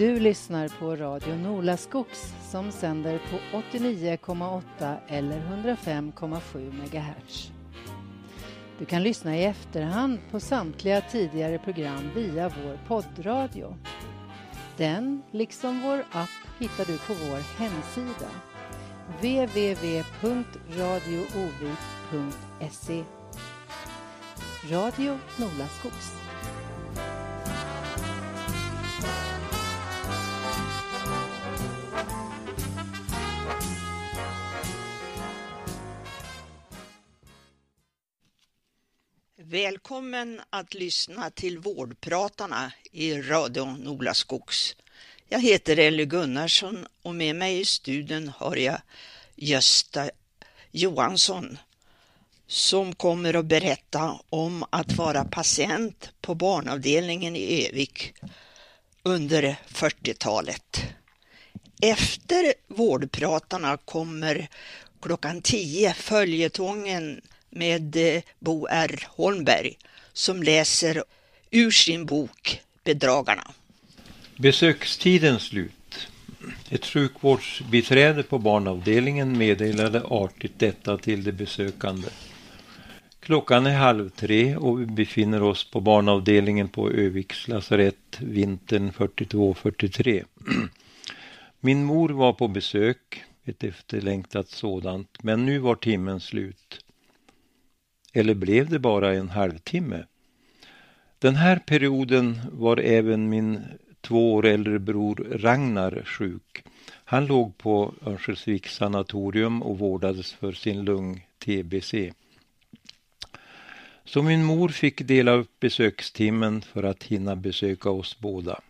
Du lyssnar på Radio Nolaskogs som sänder på 89,8 eller 105,7 MHz. Du kan lyssna i efterhand på samtliga tidigare program via vår poddradio. Den, liksom vår app, hittar du på vår hemsida www.radioovik.se Radio Nolaskogs. Välkommen att lyssna till Vårdpratarna i Radio Nolaskogs. Jag heter Elly Gunnarsson och med mig i studion har jag Gösta Johansson som kommer att berätta om att vara patient på barnavdelningen i Övik under 40-talet. Efter Vårdpratarna kommer klockan 10 följetongen med eh, Bo R Holmberg som läser ur sin bok Bedragarna. Besökstiden slut. Ett sjukvårdsbiträde på barnavdelningen meddelade artigt detta till de besökande. Klockan är halv tre och vi befinner oss på barnavdelningen på Öviks lasarett vintern 42-43. Min mor var på besök, ett efterlängtat sådant, men nu var timmen slut. Eller blev det bara en halvtimme? Den här perioden var även min två år äldre bror Ragnar sjuk. Han låg på Örnsköldsviks sanatorium och vårdades för sin lung-TBC. Så min mor fick dela upp besökstimmen för att hinna besöka oss båda.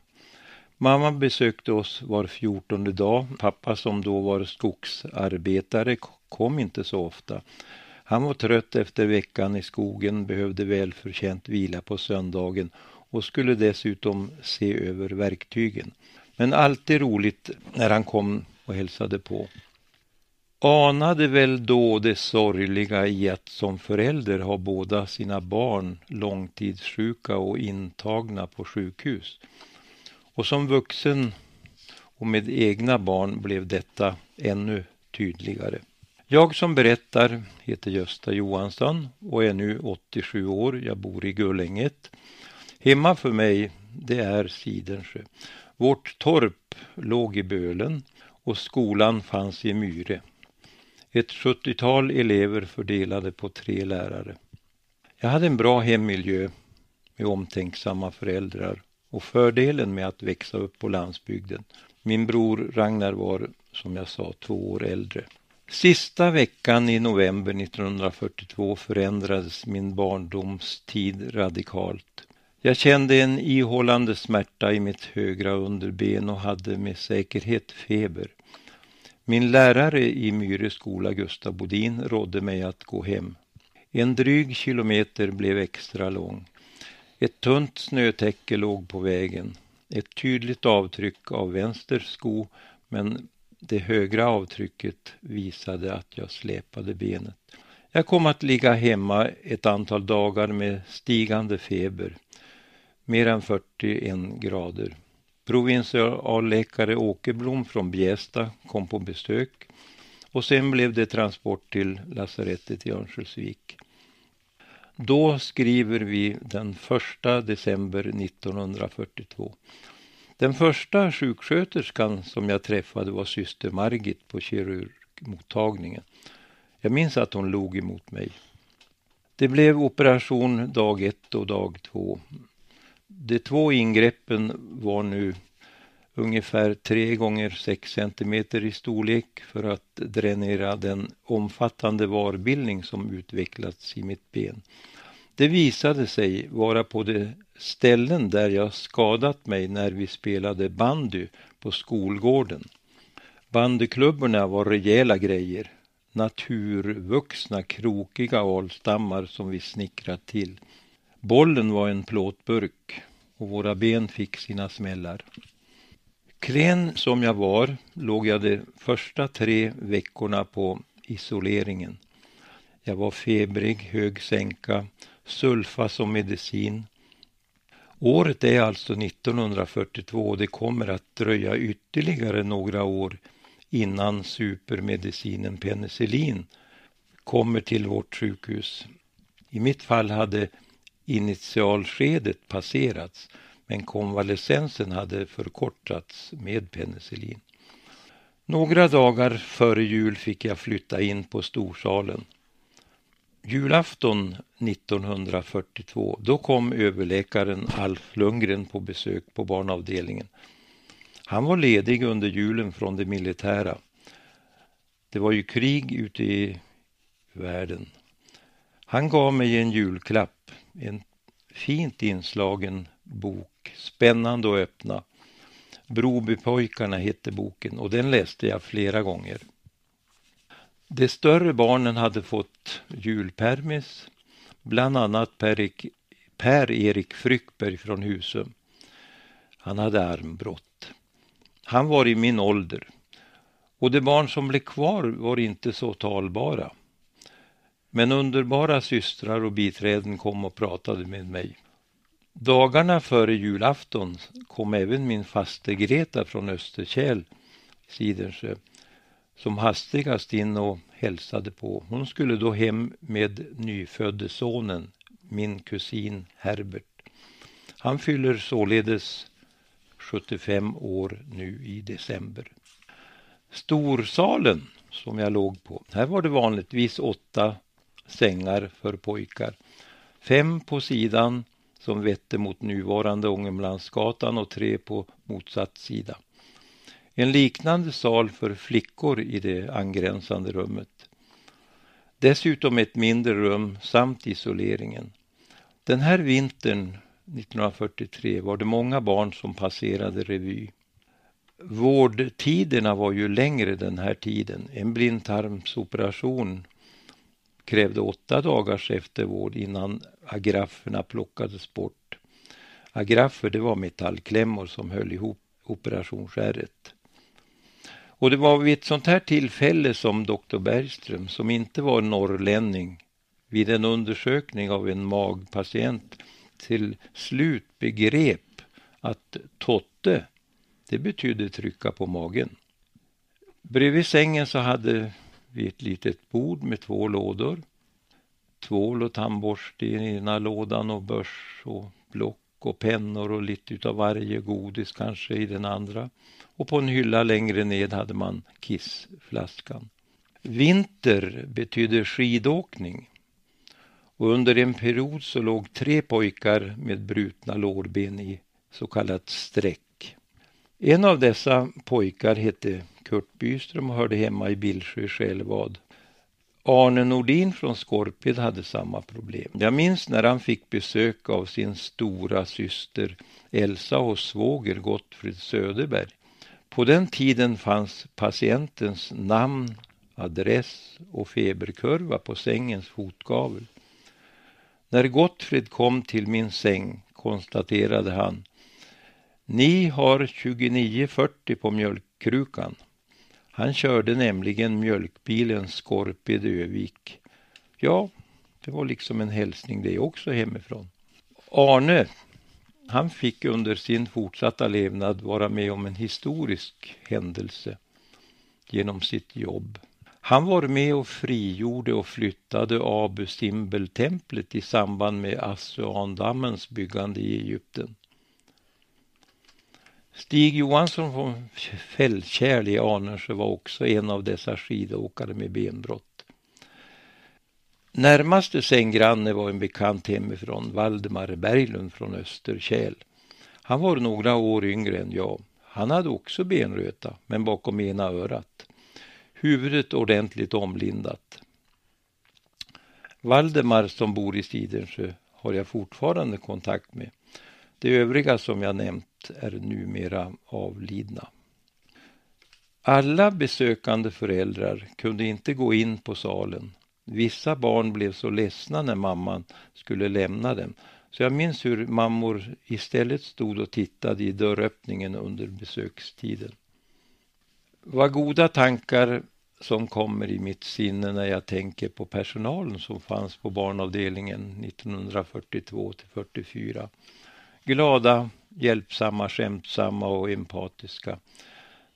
Mamma besökte oss var fjortonde dag. Pappa som då var skogsarbetare kom inte så ofta. Han var trött efter veckan i skogen, behövde välförtjänt vila på söndagen och skulle dessutom se över verktygen. Men alltid roligt när han kom och hälsade på. Anade väl då det sorgliga i att som förälder ha båda sina barn långtidssjuka och intagna på sjukhus. Och som vuxen och med egna barn blev detta ännu tydligare. Jag som berättar heter Gösta Johansson och är nu 87 år. Jag bor i Gullänget. Hemma för mig, det är Sidensjö. Vårt torp låg i Bölen och skolan fanns i Myre. Ett 70-tal elever fördelade på tre lärare. Jag hade en bra hemmiljö med omtänksamma föräldrar och fördelen med att växa upp på landsbygden. Min bror Ragnar var, som jag sa, två år äldre. Sista veckan i november 1942 förändrades min barndomstid radikalt. Jag kände en ihållande smärta i mitt högra underben och hade med säkerhet feber. Min lärare i Myre skola, Gustav Bodin, rådde mig att gå hem. En dryg kilometer blev extra lång. Ett tunt snötäcke låg på vägen. Ett tydligt avtryck av vänster sko, men det högra avtrycket visade att jag släpade benet. Jag kom att ligga hemma ett antal dagar med stigande feber, mer än 41 grader. Provinsialläkare Åkerblom från Bjästa kom på besök och sen blev det transport till lasarettet i Örnsköldsvik. Då skriver vi den 1 december 1942. Den första sjuksköterskan som jag träffade var syster Margit på kirurgmottagningen. Jag minns att hon log emot mig. Det blev operation dag ett och dag två. De två ingreppen var nu ungefär tre gånger sex centimeter i storlek för att dränera den omfattande varbildning som utvecklats i mitt ben. Det visade sig vara på de ställen där jag skadat mig när vi spelade bandy på skolgården. Bandyklubborna var rejäla grejer. Naturvuxna krokiga alstammar som vi snickrat till. Bollen var en plåtburk och våra ben fick sina smällar. Klen som jag var låg jag de första tre veckorna på isoleringen. Jag var febrig, hög sänka, sulfa som medicin Året är alltså 1942 och det kommer att dröja ytterligare några år innan supermedicinen penicillin kommer till vårt sjukhus. I mitt fall hade initialskedet passerats men konvalescensen hade förkortats med penicillin. Några dagar före jul fick jag flytta in på storsalen. Julafton 1942, då kom överläkaren Alf Lundgren på besök på barnavdelningen. Han var ledig under julen från det militära. Det var ju krig ute i världen. Han gav mig en julklapp, en fint inslagen bok, spännande att öppna. Brobypojkarna hette boken och den läste jag flera gånger. De större barnen hade fått julpermis, bland annat Per-Erik Fryckberg från Husum. Han hade armbrott. Han var i min ålder och de barn som blev kvar var inte så talbara. Men underbara systrar och biträden kom och pratade med mig. Dagarna före julafton kom även min faste Greta från Österkärl, Sidensjö, som hastigast in och hälsade på. Hon skulle då hem med nyfödde sonen, min kusin Herbert. Han fyller således 75 år nu i december. Storsalen som jag låg på, här var det vanligtvis åtta sängar för pojkar. Fem på sidan som vette mot nuvarande Ångermanlandsgatan och tre på motsatt sida. En liknande sal för flickor i det angränsande rummet. Dessutom ett mindre rum samt isoleringen. Den här vintern 1943 var det många barn som passerade revy. Vårdtiderna var ju längre den här tiden. En blindtarmsoperation krävde åtta dagars eftervård innan agrafferna plockades bort. Agraffer det var metallklämmor som höll ihop operationsskäret. Och det var vid ett sånt här tillfälle som doktor Bergström, som inte var norrlänning, vid en undersökning av en magpatient till slut begrep att totte, det betydde trycka på magen. Bredvid sängen så hade vi ett litet bord med två lådor. Tvål och tandborste i ena lådan och börs och block och pennor och lite utav varje godis kanske i den andra. Och på en hylla längre ned hade man kissflaskan. Vinter betyder skidåkning. Och under en period så låg tre pojkar med brutna lårben i så kallat streck. En av dessa pojkar hette Kurt Byström och hörde hemma i Billsjö Självad. Arne Nordin från Skorped hade samma problem. Jag minns när han fick besök av sin stora syster Elsa och svåger Gottfrid Söderberg. På den tiden fanns patientens namn, adress och feberkurva på sängens fotgavel. När Gottfrid kom till min säng konstaterade han Ni har 2940 på mjölkkrukan. Han körde nämligen mjölkbilen Skorped Övik. Ja, det var liksom en hälsning det också hemifrån. Arne, han fick under sin fortsatta levnad vara med om en historisk händelse genom sitt jobb. Han var med och frigjorde och flyttade Abu Simbel-templet i samband med Assuandammens byggande i Egypten. Stig Johansson från Fällkärl i Anundsjö var också en av dessa skidåkare med benbrott. Närmaste sänggranne var en bekant hemifrån, Valdemar Berglund från Österkäl. Han var några år yngre än jag. Han hade också benröta, men bakom ena örat. Huvudet ordentligt omlindat. Valdemar som bor i Sidensjö har jag fortfarande kontakt med. De övriga som jag nämnt är numera avlidna. Alla besökande föräldrar kunde inte gå in på salen. Vissa barn blev så ledsna när mamman skulle lämna dem så jag minns hur mammor istället stod och tittade i dörröppningen under besökstiden. Vad goda tankar som kommer i mitt sinne när jag tänker på personalen som fanns på barnavdelningen 1942 till 44. Glada, hjälpsamma, skämtsamma och empatiska.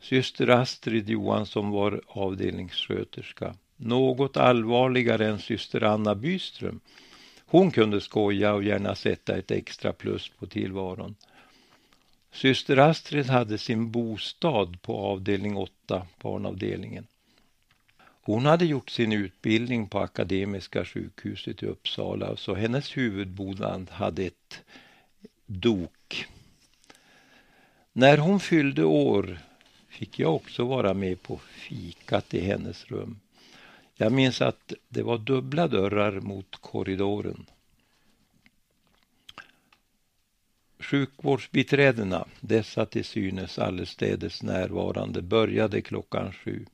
Syster Astrid Johansson var avdelningssköterska. Något allvarligare än syster Anna Byström. Hon kunde skoja och gärna sätta ett extra plus på tillvaron. Syster Astrid hade sin bostad på avdelning 8, barnavdelningen. Hon hade gjort sin utbildning på Akademiska sjukhuset i Uppsala så hennes huvudbonad hade ett dok. När hon fyllde år fick jag också vara med på fikat i hennes rum. Jag minns att det var dubbla dörrar mot korridoren. Sjukvårdsbiträdena, dessa till synes allestädes närvarande, började klockan sju.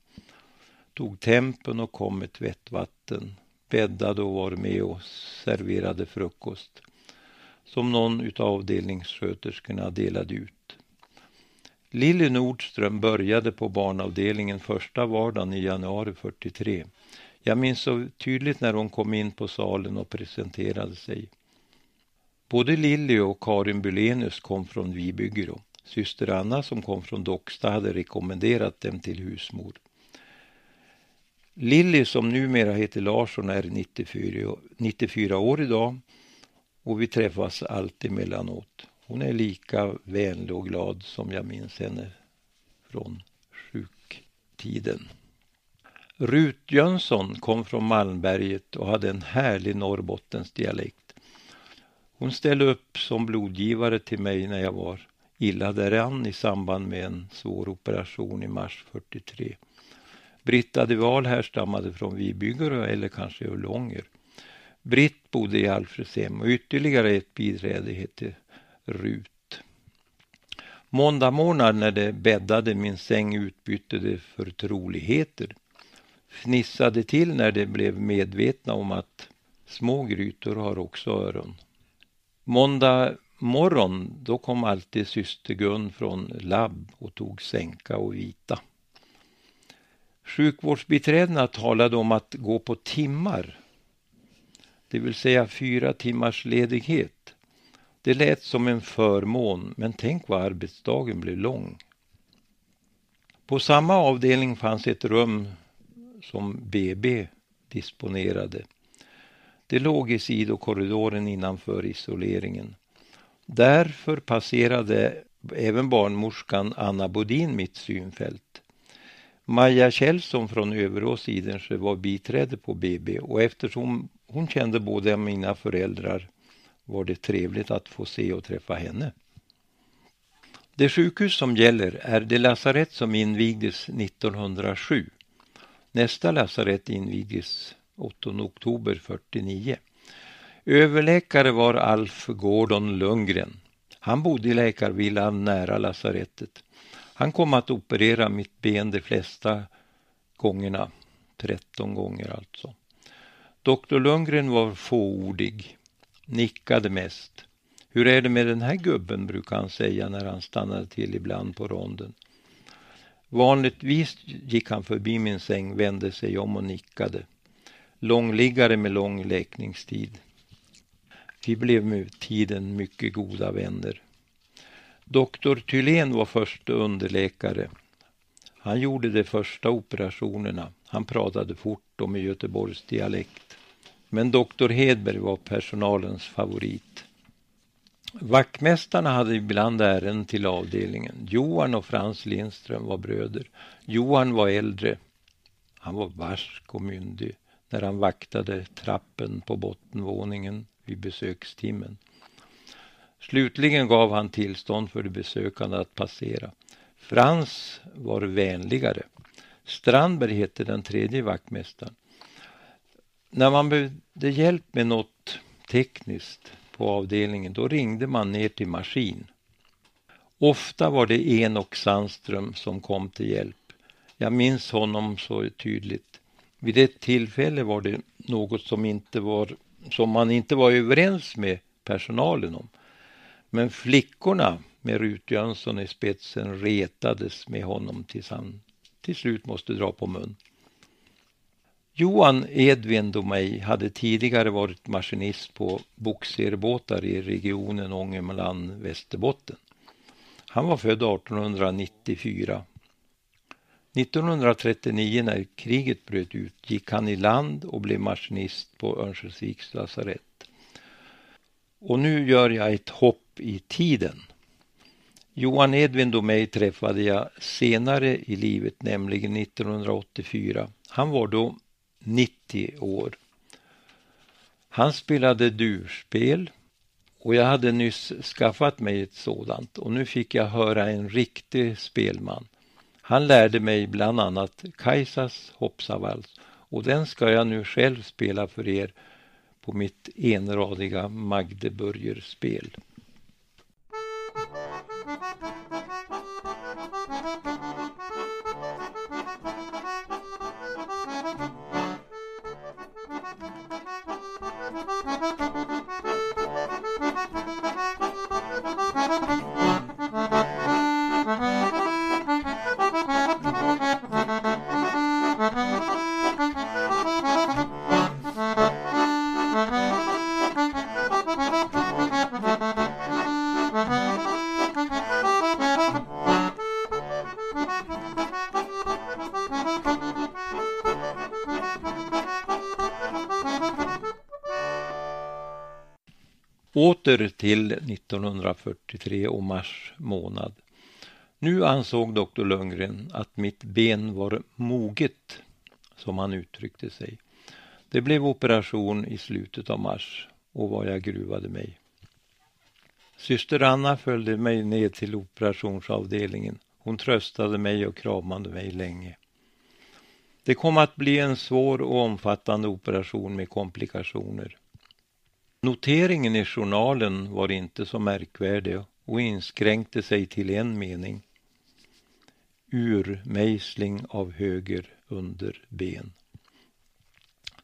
Tog tempen och kom med tvättvatten, bäddade och var med och serverade frukost som någon utav avdelningssköterskorna delade ut. Lilly Nordström började på barnavdelningen första vardagen i januari 43. Jag minns så tydligt när hon kom in på salen och presenterade sig. Både Lilly och Karin Bulenius kom från Vibygro. Syster Anna som kom från Docksta hade rekommenderat dem till husmor. Lilly som numera heter Larsson är 94, 94 år idag och vi träffas alltid mellanåt. Hon är lika vänlig och glad som jag minns henne från sjuktiden. Rut Jönsson kom från Malmberget och hade en härlig norrbottensdialekt. Hon ställde upp som blodgivare till mig när jag var illa däran i samband med en svår operation i mars 43. Britta de Wahl härstammade från Vibygård eller kanske Ullånger. Britt bodde i Alfredshem och ytterligare ett biträde hette Rut. Måndag morgon när det bäddade min säng utbytte det förtroligheter. Fnissade till när de blev medvetna om att små grytor har också öron. Måndag morgon då kom alltid syster Gun från labb och tog sänka och vita. Sjukvårdsbiträdena talade om att gå på timmar det vill säga fyra timmars ledighet. Det lät som en förmån, men tänk vad arbetsdagen blev lång. På samma avdelning fanns ett rum som BB disponerade. Det låg i sidokorridoren innanför isoleringen. Därför passerade även barnmorskan Anna Bodin mitt synfält. Maja Kjellson från Överås Idensjö var biträde på BB och eftersom hon kände båda mina föräldrar var det trevligt att få se och träffa henne. Det sjukhus som gäller är det lasarett som invigdes 1907. Nästa lasarett invigdes 8 oktober 49. Överläkare var Alf Gordon Lundgren. Han bodde i läkarvillan nära lasarettet. Han kom att operera mitt ben de flesta gångerna, 13 gånger alltså. Doktor Lundgren var fåordig, nickade mest. Hur är det med den här gubben, brukar han säga när han stannade till ibland på ronden. Vanligtvis gick han förbi min säng, vände sig om och nickade. Långliggare med lång läkningstid. Vi blev med tiden mycket goda vänner. Doktor Thylén var första underläkare. Han gjorde de första operationerna. Han pratade fort och med Göteborgs dialekt. Men doktor Hedberg var personalens favorit. Vaktmästarna hade ibland ärenden till avdelningen. Johan och Frans Lindström var bröder. Johan var äldre. Han var barsk och myndig när han vaktade trappen på bottenvåningen vid besökstimmen. Slutligen gav han tillstånd för de besökande att passera. Frans var vänligare. Strandberg hette den tredje vaktmästaren. När man behövde hjälp med något tekniskt på avdelningen då ringde man ner till maskin. Ofta var det Enok Sandström som kom till hjälp. Jag minns honom så tydligt. Vid ett tillfälle var det något som, inte var, som man inte var överens med personalen om. Men flickorna med Rut Jönsson i spetsen retades med honom tills han till slut måste dra på mun. Johan Edvin Domej hade tidigare varit maskinist på bogserbåtar i regionen Ångermanland-Västerbotten. Han var född 1894. 1939 när kriget bröt ut gick han i land och blev maskinist på Örnsköldsviks lasarett. Och nu gör jag ett hopp i tiden. Johan Edvin Domey träffade jag senare i livet, nämligen 1984. Han var då 90 år. Han spelade durspel och jag hade nyss skaffat mig ett sådant och nu fick jag höra en riktig spelman. Han lärde mig bland annat Kajsas hoppsavals och den ska jag nu själv spela för er på mitt enradiga Magdeburgerspel. Åter till 1943 och mars månad. Nu ansåg doktor Lundgren att mitt ben var moget, som han uttryckte sig. Det blev operation i slutet av mars och vad jag gruvade mig. Syster Anna följde mig ned till operationsavdelningen. Hon tröstade mig och kramade mig länge. Det kom att bli en svår och omfattande operation med komplikationer. Noteringen i journalen var inte så märkvärdig och inskränkte sig till en mening. Urmejsling av höger underben.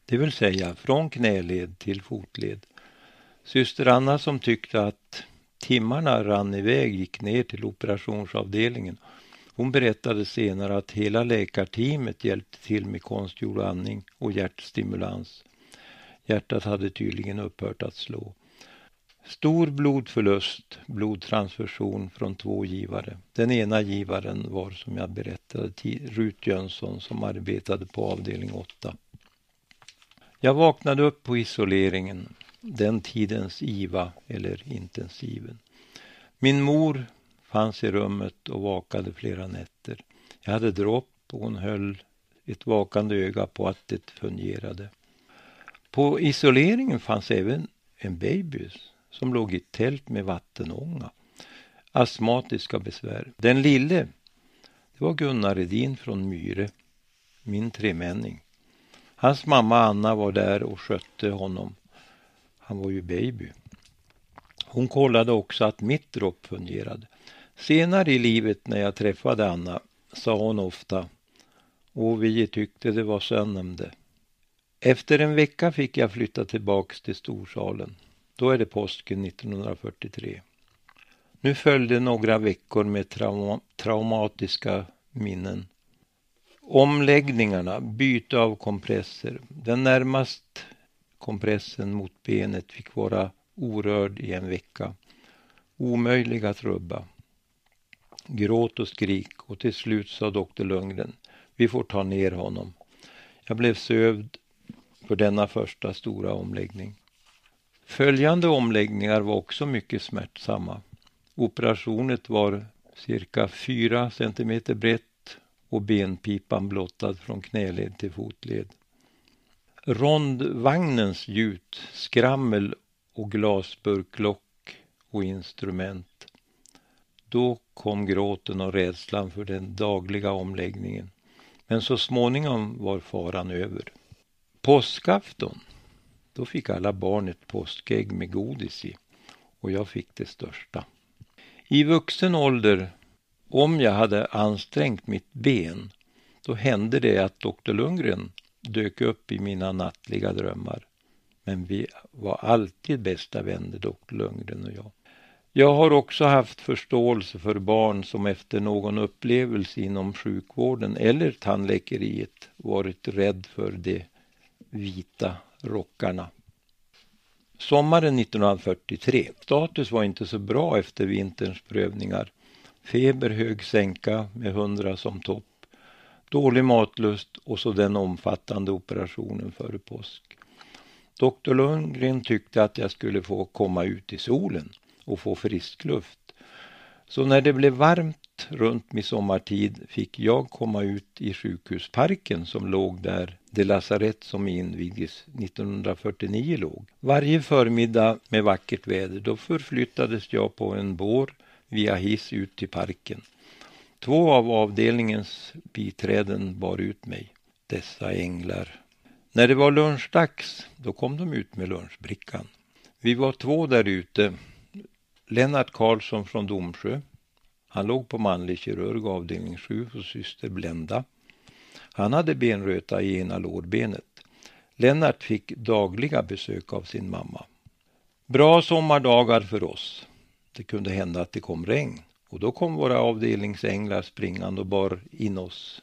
Det vill säga från knäled till fotled. Syster Anna som tyckte att timmarna rann iväg gick ner till operationsavdelningen. Hon berättade senare att hela läkarteamet hjälpte till med konstgjord andning och hjärtstimulans. Hjärtat hade tydligen upphört att slå. Stor blodförlust, blodtransfusion från två givare. Den ena givaren var som jag berättade Rut Jönsson som arbetade på avdelning 8. Jag vaknade upp på isoleringen, den tidens IVA eller intensiven. Min mor fanns i rummet och vakade flera nätter. Jag hade dropp och hon höll ett vakande öga på att det fungerade. På isoleringen fanns även en baby som låg i tält med vattenånga. Astmatiska besvär. Den lille, det var Gunnar Edin från Myre, min tremänning. Hans mamma Anna var där och skötte honom. Han var ju baby. Hon kollade också att mitt dropp fungerade. Senare i livet när jag träffade Anna sa hon ofta och vi tyckte det var sönnande. Efter en vecka fick jag flytta tillbaks till storsalen. Då är det påsken 1943. Nu följde några veckor med trauma traumatiska minnen. Omläggningarna, byte av kompresser. Den närmast kompressen mot benet fick vara orörd i en vecka. Omöjlig att rubba. Gråt och skrik och till slut sa doktor Lundgren, vi får ta ner honom. Jag blev sövd för denna första stora omläggning. Följande omläggningar var också mycket smärtsamma. Operationet var cirka 4 centimeter brett och benpipan blottad från knäled till fotled. Rondvagnens gjut, skrammel och glasburklock och instrument. Då kom gråten och rädslan för den dagliga omläggningen. Men så småningom var faran över. Påskafton, då fick alla barn ett påskägg med godis i och jag fick det största. I vuxen ålder, om jag hade ansträngt mitt ben, då hände det att doktor Lundgren dök upp i mina nattliga drömmar. Men vi var alltid bästa vänner, doktor Lundgren och jag. Jag har också haft förståelse för barn som efter någon upplevelse inom sjukvården eller tandläkeriet varit rädd för det vita rockarna. Sommaren 1943. Status var inte så bra efter vinterns prövningar. Feber, hög sänka med 100 som topp. Dålig matlust och så den omfattande operationen före påsk. Doktor Lundgren tyckte att jag skulle få komma ut i solen och få frisk luft. Så när det blev varmt runt midsommartid fick jag komma ut i sjukhusparken som låg där det lasarett som invigdes 1949 låg. Varje förmiddag med vackert väder då förflyttades jag på en bår via hiss ut till parken. Två av avdelningens biträden bar ut mig, dessa änglar. När det var lunchdags, då kom de ut med lunchbrickan. Vi var två där ute. Lennart Karlsson från Domsjö. Han låg på manlig kirurg avdelning 7 hos syster Blenda. Han hade benröta i ena lårbenet. Lennart fick dagliga besök av sin mamma. Bra sommardagar för oss. Det kunde hända att det kom regn och då kom våra avdelningsänglar springande och bar in oss.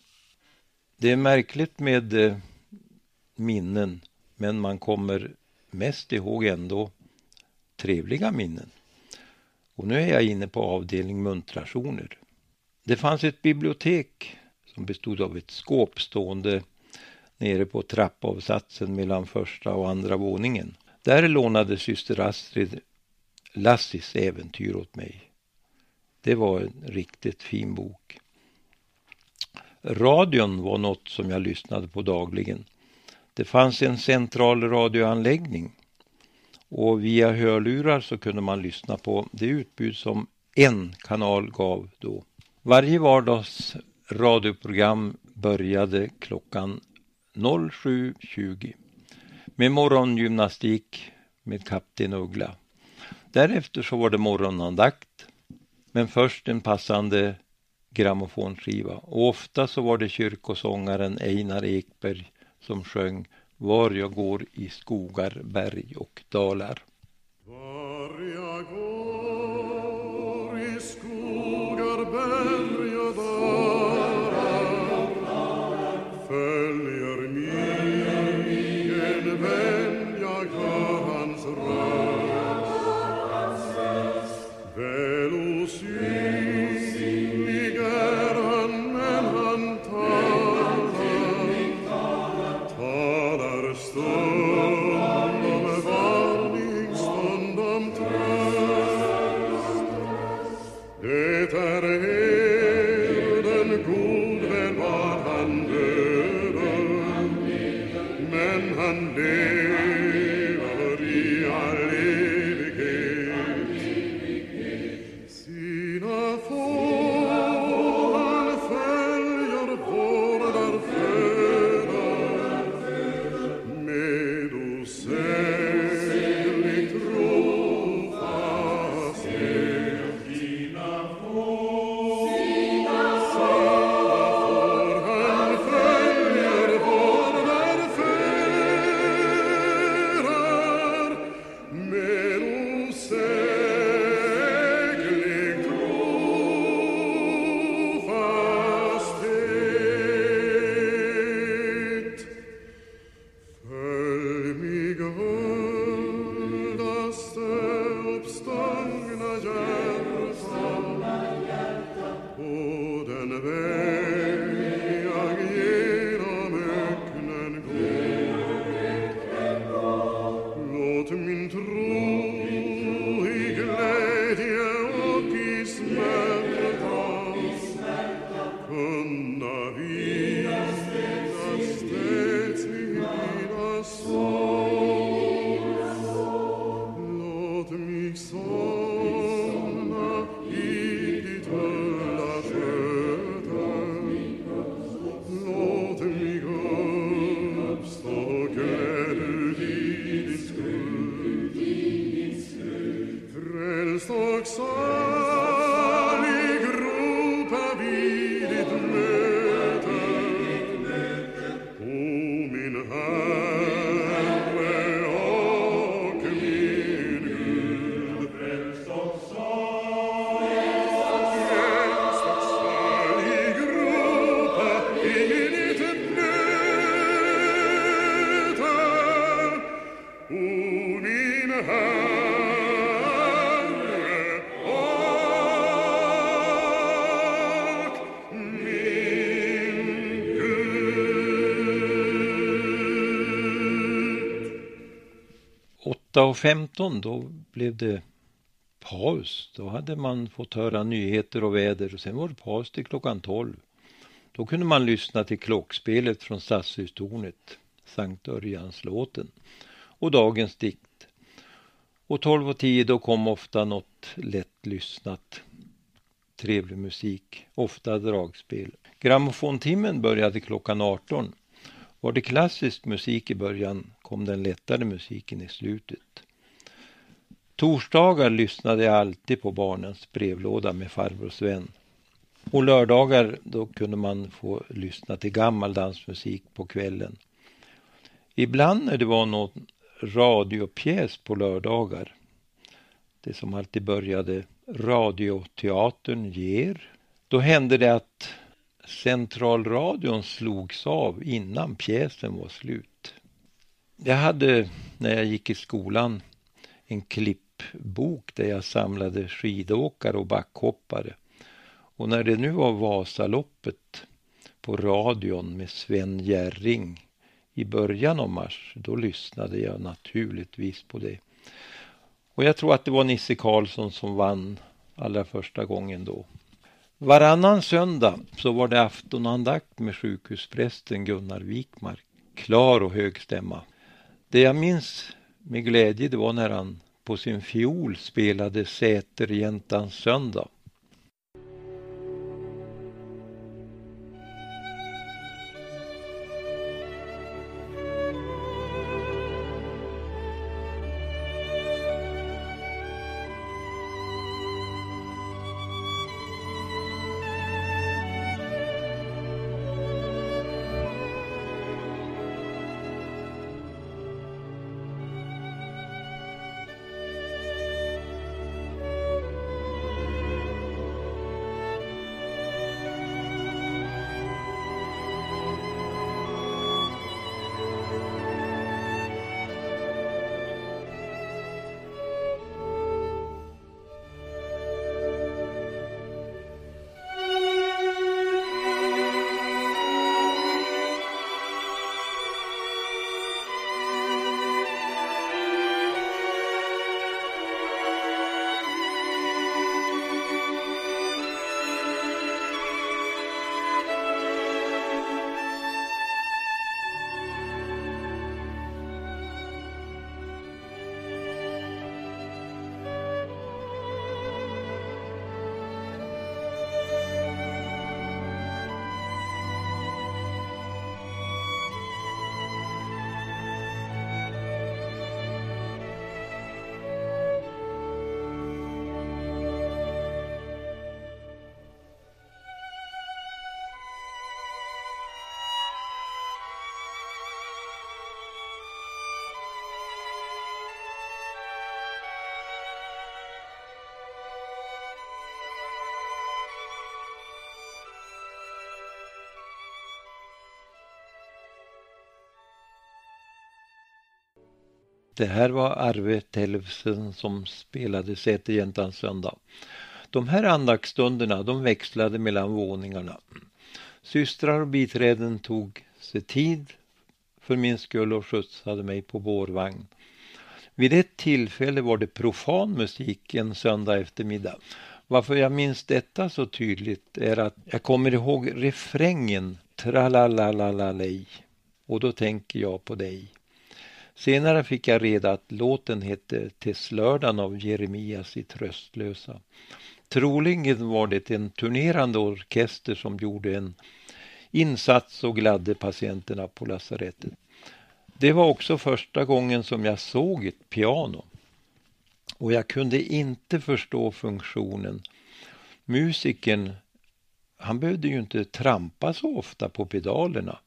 Det är märkligt med eh, minnen men man kommer mest ihåg ändå trevliga minnen. Och nu är jag inne på avdelning muntrationer. Det fanns ett bibliotek som bestod av ett skåp stående nere på trappavsatsen mellan första och andra våningen. Där lånade syster Astrid Lassis äventyr åt mig. Det var en riktigt fin bok. Radion var något som jag lyssnade på dagligen. Det fanns en central radioanläggning och via hörlurar så kunde man lyssna på det utbud som en kanal gav då. Varje vardags radioprogram började klockan 07.20 med morgongymnastik med Kapten Uggla. Därefter så var det morgonandakt men först en passande grammofonskiva och ofta så var det kyrkosångaren Einar Ekberg som sjöng Var jag går i skogar, berg och dalar. Var jag går i skogar, berg 8.15 då blev det paus. Då hade man fått höra nyheter och väder och sen var det paus till klockan 12. Då kunde man lyssna till klockspelet från Stadshustornet, Sankt Örjanslåten och dagens dikt. Och 12 och 10 då kom ofta något lätt lyssnat trevlig musik, ofta dragspel. Grammofontimmen började klockan 18. Var det klassisk musik i början kom den lättare musiken i slutet. Torsdagar lyssnade jag alltid på barnens brevlåda med farbror Sven. Och lördagar då kunde man få lyssna till gammal dansmusik på kvällen. Ibland när det var någon radiopjäs på lördagar, det som alltid började Radioteatern ger, då hände det att Centralradion slogs av innan pjäsen var slut. Jag hade, när jag gick i skolan, en klippbok där jag samlade skidåkare och backhoppare. Och när det nu var Vasaloppet på radion med Sven Jerring i början av mars, då lyssnade jag naturligtvis på det. Och jag tror att det var Nisse Karlsson som vann allra första gången då. Varannan söndag så var det aftonandakt med sjukhusprästen Gunnar Wikmark. Klar och hög stämma. Det jag minns med glädje det var när han på sin fiol spelade Säterjäntans söndag. Det här var Arve Tellefsen som spelade Säterjäntans söndag. De här andaktstunderna de växlade mellan våningarna. Systrar och biträden tog sig tid för min skull och skjutsade mig på bårvagn. Vid ett tillfälle var det profan musik en söndag eftermiddag. Varför jag minns detta så tydligt är att jag kommer ihåg refrängen tralalalalej och då tänker jag på dig. Senare fick jag reda att låten hette Tesslördagen av Jeremias i Tröstlösa. Troligen var det en turnerande orkester som gjorde en insats och gladde patienterna på lasarettet. Det var också första gången som jag såg ett piano. Och jag kunde inte förstå funktionen. Musiken, han behövde ju inte trampa så ofta på pedalerna.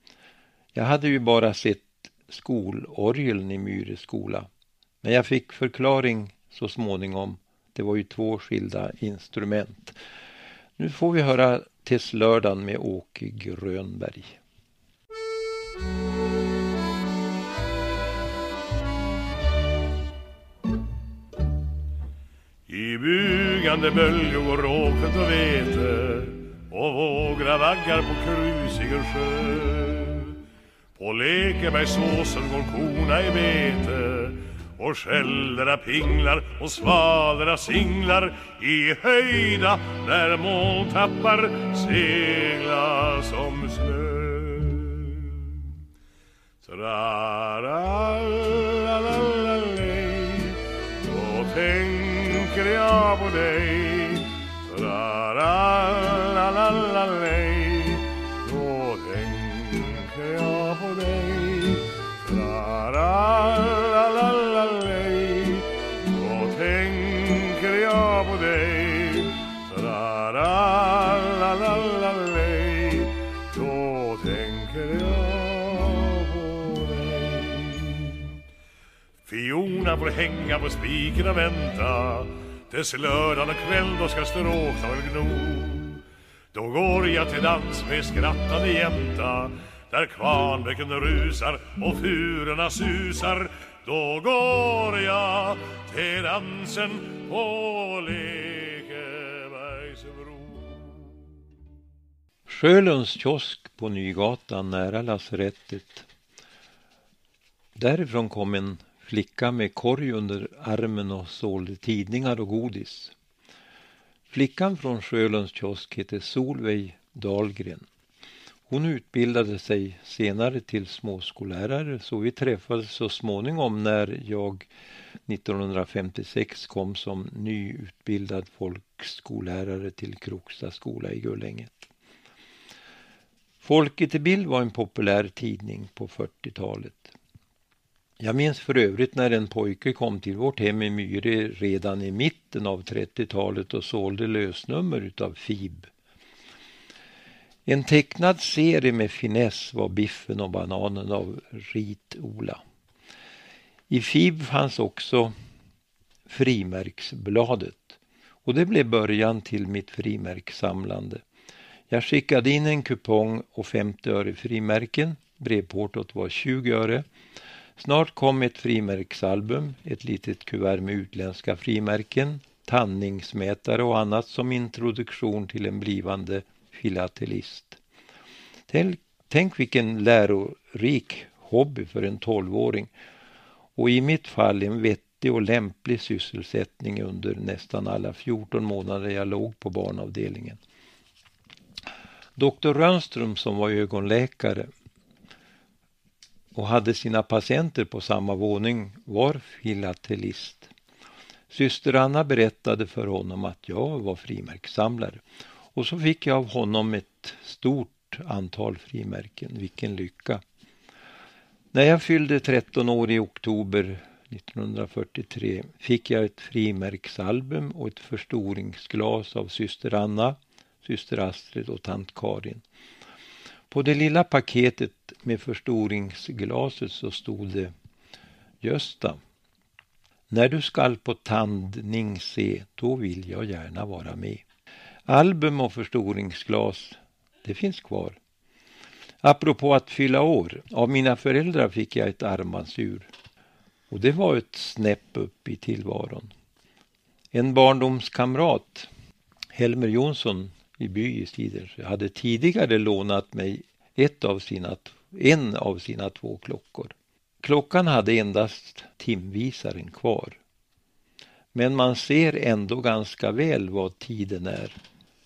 Jag hade ju bara sett skolorgeln i Myre skola. Men jag fick förklaring så småningom. Det var ju två skilda instrument. Nu får vi höra Tills lördagen med Åke Grönberg. I bugande böljor går råket och vete och vågra vaggar på Krusiger sjö på Lekebergsåsen går korna i bete och skälderna pinglar och svalorna singlar i höjda när molntappar segla som snö. Tra-ra-la-la-la-lej Då tänker jag på dig får hänga på spiken och vänta. Tills lördagen och kväll då ska stråktagen gno. Då går jag till dans med skrattande jämta Där kvarnbäcken rusar och furorna susar. Då går jag till dansen på Lekebergsbro. Sjölunds kiosk på Nygatan nära lasarettet. Därifrån kom en flicka med korg under armen och sålde tidningar och godis. Flickan från Sjölunds kiosk heter Solveig Dahlgren. Hon utbildade sig senare till småskollärare så vi träffades så småningom när jag 1956 kom som nyutbildad folkskollärare till Kroksta skola i Gullänget. Folket i bild var en populär tidning på 40-talet. Jag minns för övrigt när en pojke kom till vårt hem i Myre redan i mitten av 30-talet och sålde lösnummer utav FIB. En tecknad serie med finess var Biffen och bananen av Rit-Ola. I FIB fanns också frimärksbladet och det blev början till mitt frimärkssamlande. Jag skickade in en kupong och 50 öre frimärken. Brevportot var 20 öre. Snart kom ett frimärksalbum, ett litet kuvert med utländska frimärken, tanningsmätare och annat som introduktion till en blivande filatelist. Tänk, tänk vilken lärorik hobby för en tolvåring och i mitt fall en vettig och lämplig sysselsättning under nästan alla 14 månader jag låg på barnavdelningen. Doktor Rönnström som var ögonläkare och hade sina patienter på samma våning var filatelist. Syster Anna berättade för honom att jag var frimärkssamlare och så fick jag av honom ett stort antal frimärken. Vilken lycka! När jag fyllde 13 år i oktober 1943 fick jag ett frimärksalbum och ett förstoringsglas av syster Anna, syster Astrid och tant Karin. På det lilla paketet med förstoringsglaset så stod det Gösta. När du skall på tandning se, då vill jag gärna vara med. Album och förstoringsglas, det finns kvar. Apropå att fylla år, av mina föräldrar fick jag ett armbandsur. Och det var ett snäpp upp i tillvaron. En barndomskamrat, Helmer Jonsson i By i Stider, hade tidigare lånat mig ett av sina, en av sina två klockor. Klockan hade endast timvisaren kvar. Men man ser ändå ganska väl vad tiden är.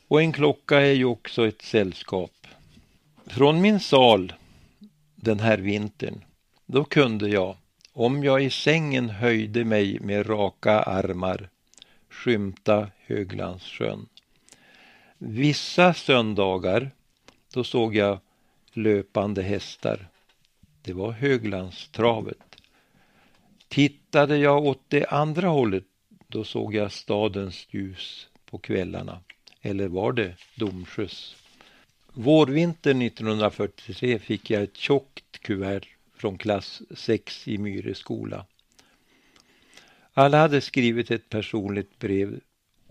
Och en klocka är ju också ett sällskap. Från min sal den här vintern, då kunde jag, om jag i sängen höjde mig med raka armar, skymta Höglandssjön. Vissa söndagar, då såg jag löpande hästar. Det var Höglandstravet. Tittade jag åt det andra hållet, då såg jag stadens ljus på kvällarna. Eller var det Domsjös? Vårvintern 1943 fick jag ett tjockt kuvert från klass 6 i Myre skola. Alla hade skrivit ett personligt brev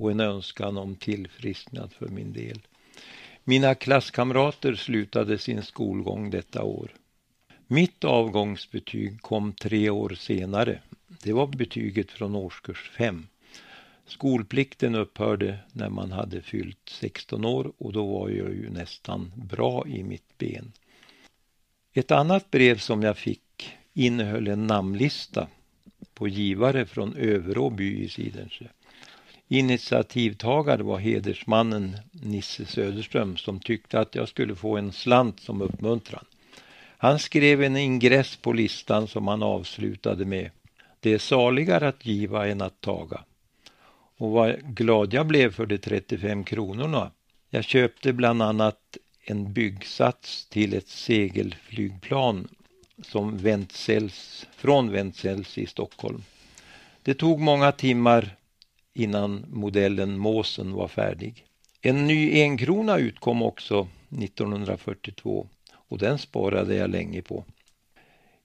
och en önskan om tillfrisknad för min del. Mina klasskamrater slutade sin skolgång detta år. Mitt avgångsbetyg kom tre år senare. Det var betyget från årskurs 5. Skolplikten upphörde när man hade fyllt 16 år och då var jag ju nästan bra i mitt ben. Ett annat brev som jag fick innehöll en namnlista på givare från Överåby i Sidensjö. Initiativtagare var hedersmannen Nisse Söderström som tyckte att jag skulle få en slant som uppmuntran. Han skrev en ingress på listan som han avslutade med. Det är saligare att giva än att taga. Och vad glad jag blev för de 35 kronorna. Jag köpte bland annat en byggsats till ett segelflygplan som Ventsells, från Ventsells i Stockholm. Det tog många timmar innan modellen Måsen var färdig. En ny enkrona utkom också 1942 och den sparade jag länge på.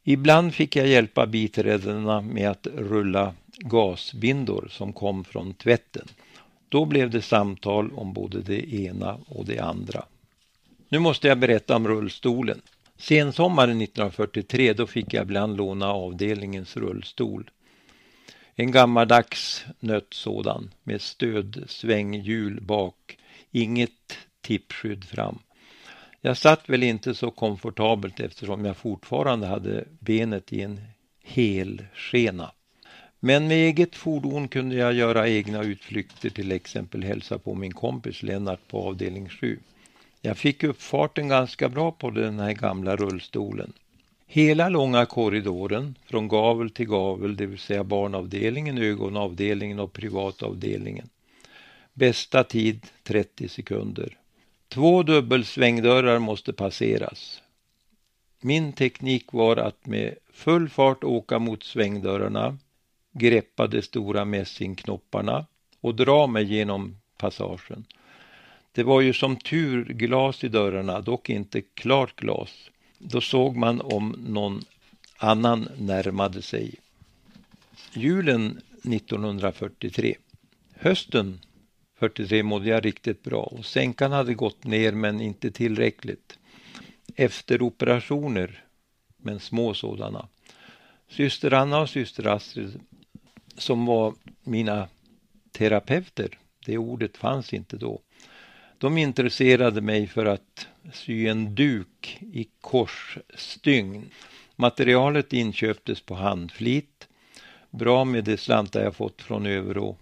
Ibland fick jag hjälpa biträdena med att rulla gasbindor som kom från tvätten. Då blev det samtal om både det ena och det andra. Nu måste jag berätta om rullstolen. Sensommaren 1943 då fick jag ibland låna avdelningens rullstol. En gammaldags nött sådan med stödsvänghjul bak, inget tippskydd fram. Jag satt väl inte så komfortabelt eftersom jag fortfarande hade benet i en hel skena. Men med eget fordon kunde jag göra egna utflykter till exempel hälsa på min kompis Lennart på avdelning 7. Jag fick upp farten ganska bra på den här gamla rullstolen. Hela långa korridoren, från gavel till gavel, det vill säga barnavdelningen, ögonavdelningen och privatavdelningen. Bästa tid 30 sekunder. Två dubbelsvängdörrar måste passeras. Min teknik var att med full fart åka mot svängdörrarna, greppa de stora mässingknopparna och dra mig genom passagen. Det var ju som tur glas i dörrarna, dock inte klart glas. Då såg man om någon annan närmade sig. Julen 1943. Hösten 43 mådde jag riktigt bra och sänkan hade gått ner men inte tillräckligt. Efter operationer, men små sådana. Syster Anna och syster Astrid som var mina terapeuter, det ordet fanns inte då. De intresserade mig för att sy en duk i korsstygn. Materialet inköptes på handflit, bra med de slantar jag fått från Överå.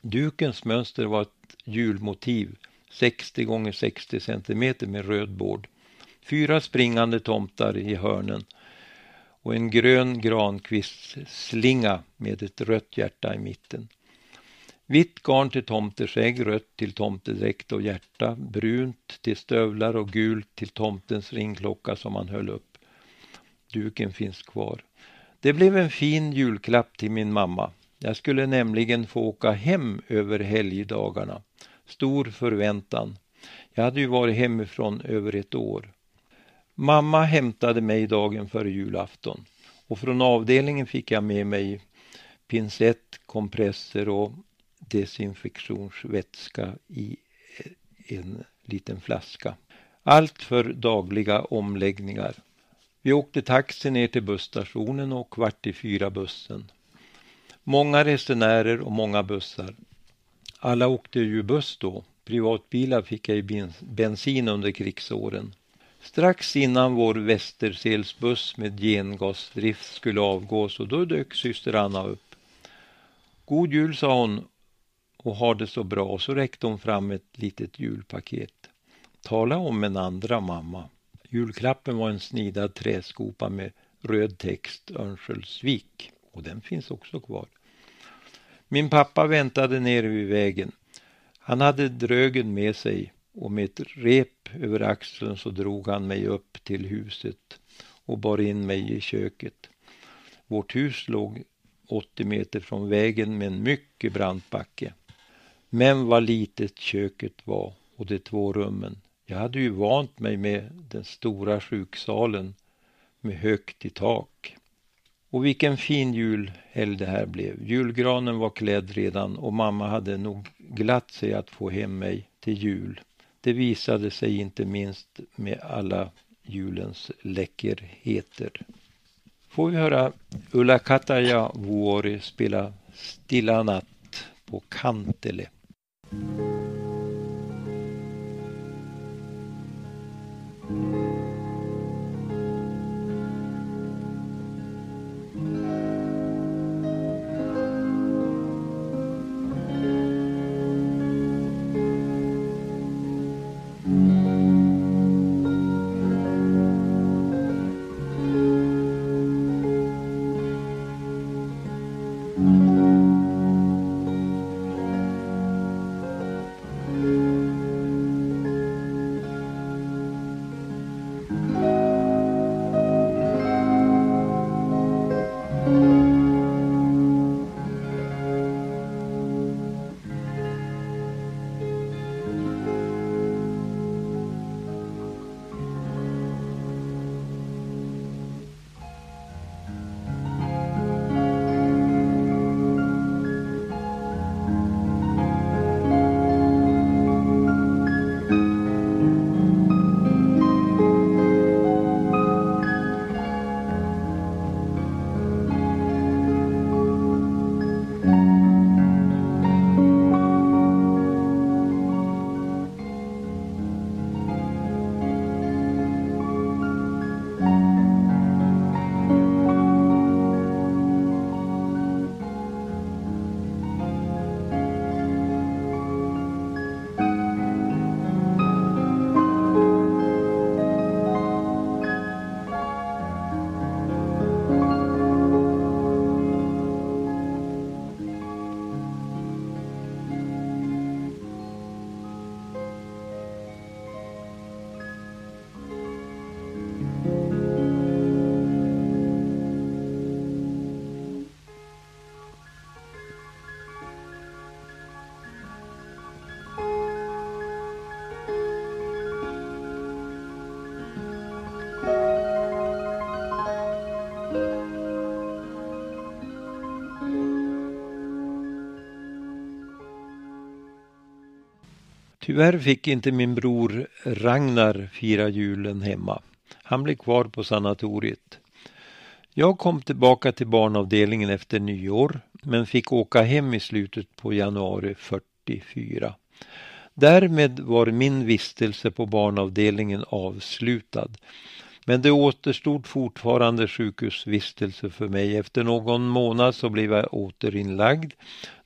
Dukens mönster var ett hjulmotiv, 60 gånger 60 cm med röd bord. Fyra springande tomtar i hörnen och en grön grankvistslinga med ett rött hjärta i mitten. Vitt garn till tomteskägg, rött till tomtedräkt och hjärta, brunt till stövlar och gult till tomtens ringklocka som han höll upp. Duken finns kvar. Det blev en fin julklapp till min mamma. Jag skulle nämligen få åka hem över helgdagarna. Stor förväntan. Jag hade ju varit hemifrån över ett år. Mamma hämtade mig dagen före julafton och från avdelningen fick jag med mig pincett, kompresser och desinfektionsvätska i en liten flaska. Allt för dagliga omläggningar. Vi åkte taxi ner till busstationen och kvart i fyra bussen. Många resenärer och många bussar. Alla åkte ju buss då. Privatbilar fick jag i bensin under krigsåren. Strax innan vår Västerselsbuss med gengasdrift skulle avgå så då dök syster Anna upp. God jul sa hon och har det så bra och så räckte hon fram ett litet julpaket. Tala om en andra mamma. Julklappen var en snidad träskopa med röd text Örnsköldsvik och den finns också kvar. Min pappa väntade nere vid vägen. Han hade drögen med sig och med ett rep över axeln så drog han mig upp till huset och bar in mig i köket. Vårt hus låg 80 meter från vägen med en mycket brant backe. Men vad litet köket var och de två rummen. Jag hade ju vant mig med den stora sjuksalen med högt i tak. Och vilken fin julhelg det här blev. Julgranen var klädd redan och mamma hade nog glatt sig att få hem mig till jul. Det visade sig inte minst med alla julens läckerheter. Får vi höra Ulla Kataja Vuori spela Stilla natt på Kantele. Thank you. Tyvärr fick inte min bror Ragnar fira julen hemma. Han blev kvar på sanatoriet. Jag kom tillbaka till barnavdelningen efter nyår men fick åka hem i slutet på januari 44. Därmed var min vistelse på barnavdelningen avslutad. Men det återstod fortfarande sjukhusvistelse för mig. Efter någon månad så blev jag återinlagd.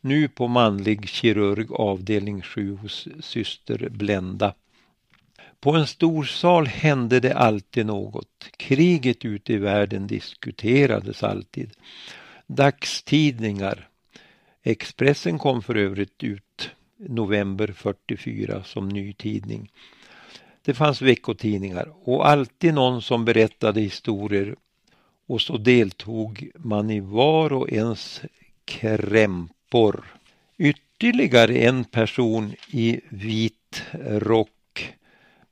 Nu på manlig kirurg avdelning 7 hos syster Blenda. På en stor sal hände det alltid något. Kriget ute i världen diskuterades alltid. Dagstidningar. Expressen kom för övrigt ut november 44 som ny tidning. Det fanns veckotidningar och alltid någon som berättade historier och så deltog man i var och ens krämpor. Ytterligare en person i vit rock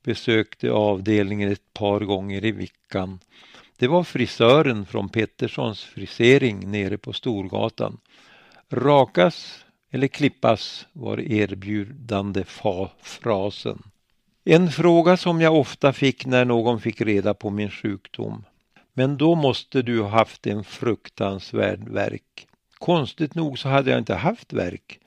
besökte avdelningen ett par gånger i veckan. Det var frisören från Petterssons frisering nere på Storgatan. Rakas eller klippas var erbjudande frasen. En fråga som jag ofta fick när någon fick reda på min sjukdom. Men då måste du ha haft en fruktansvärd verk. Konstigt nog så hade jag inte haft verk.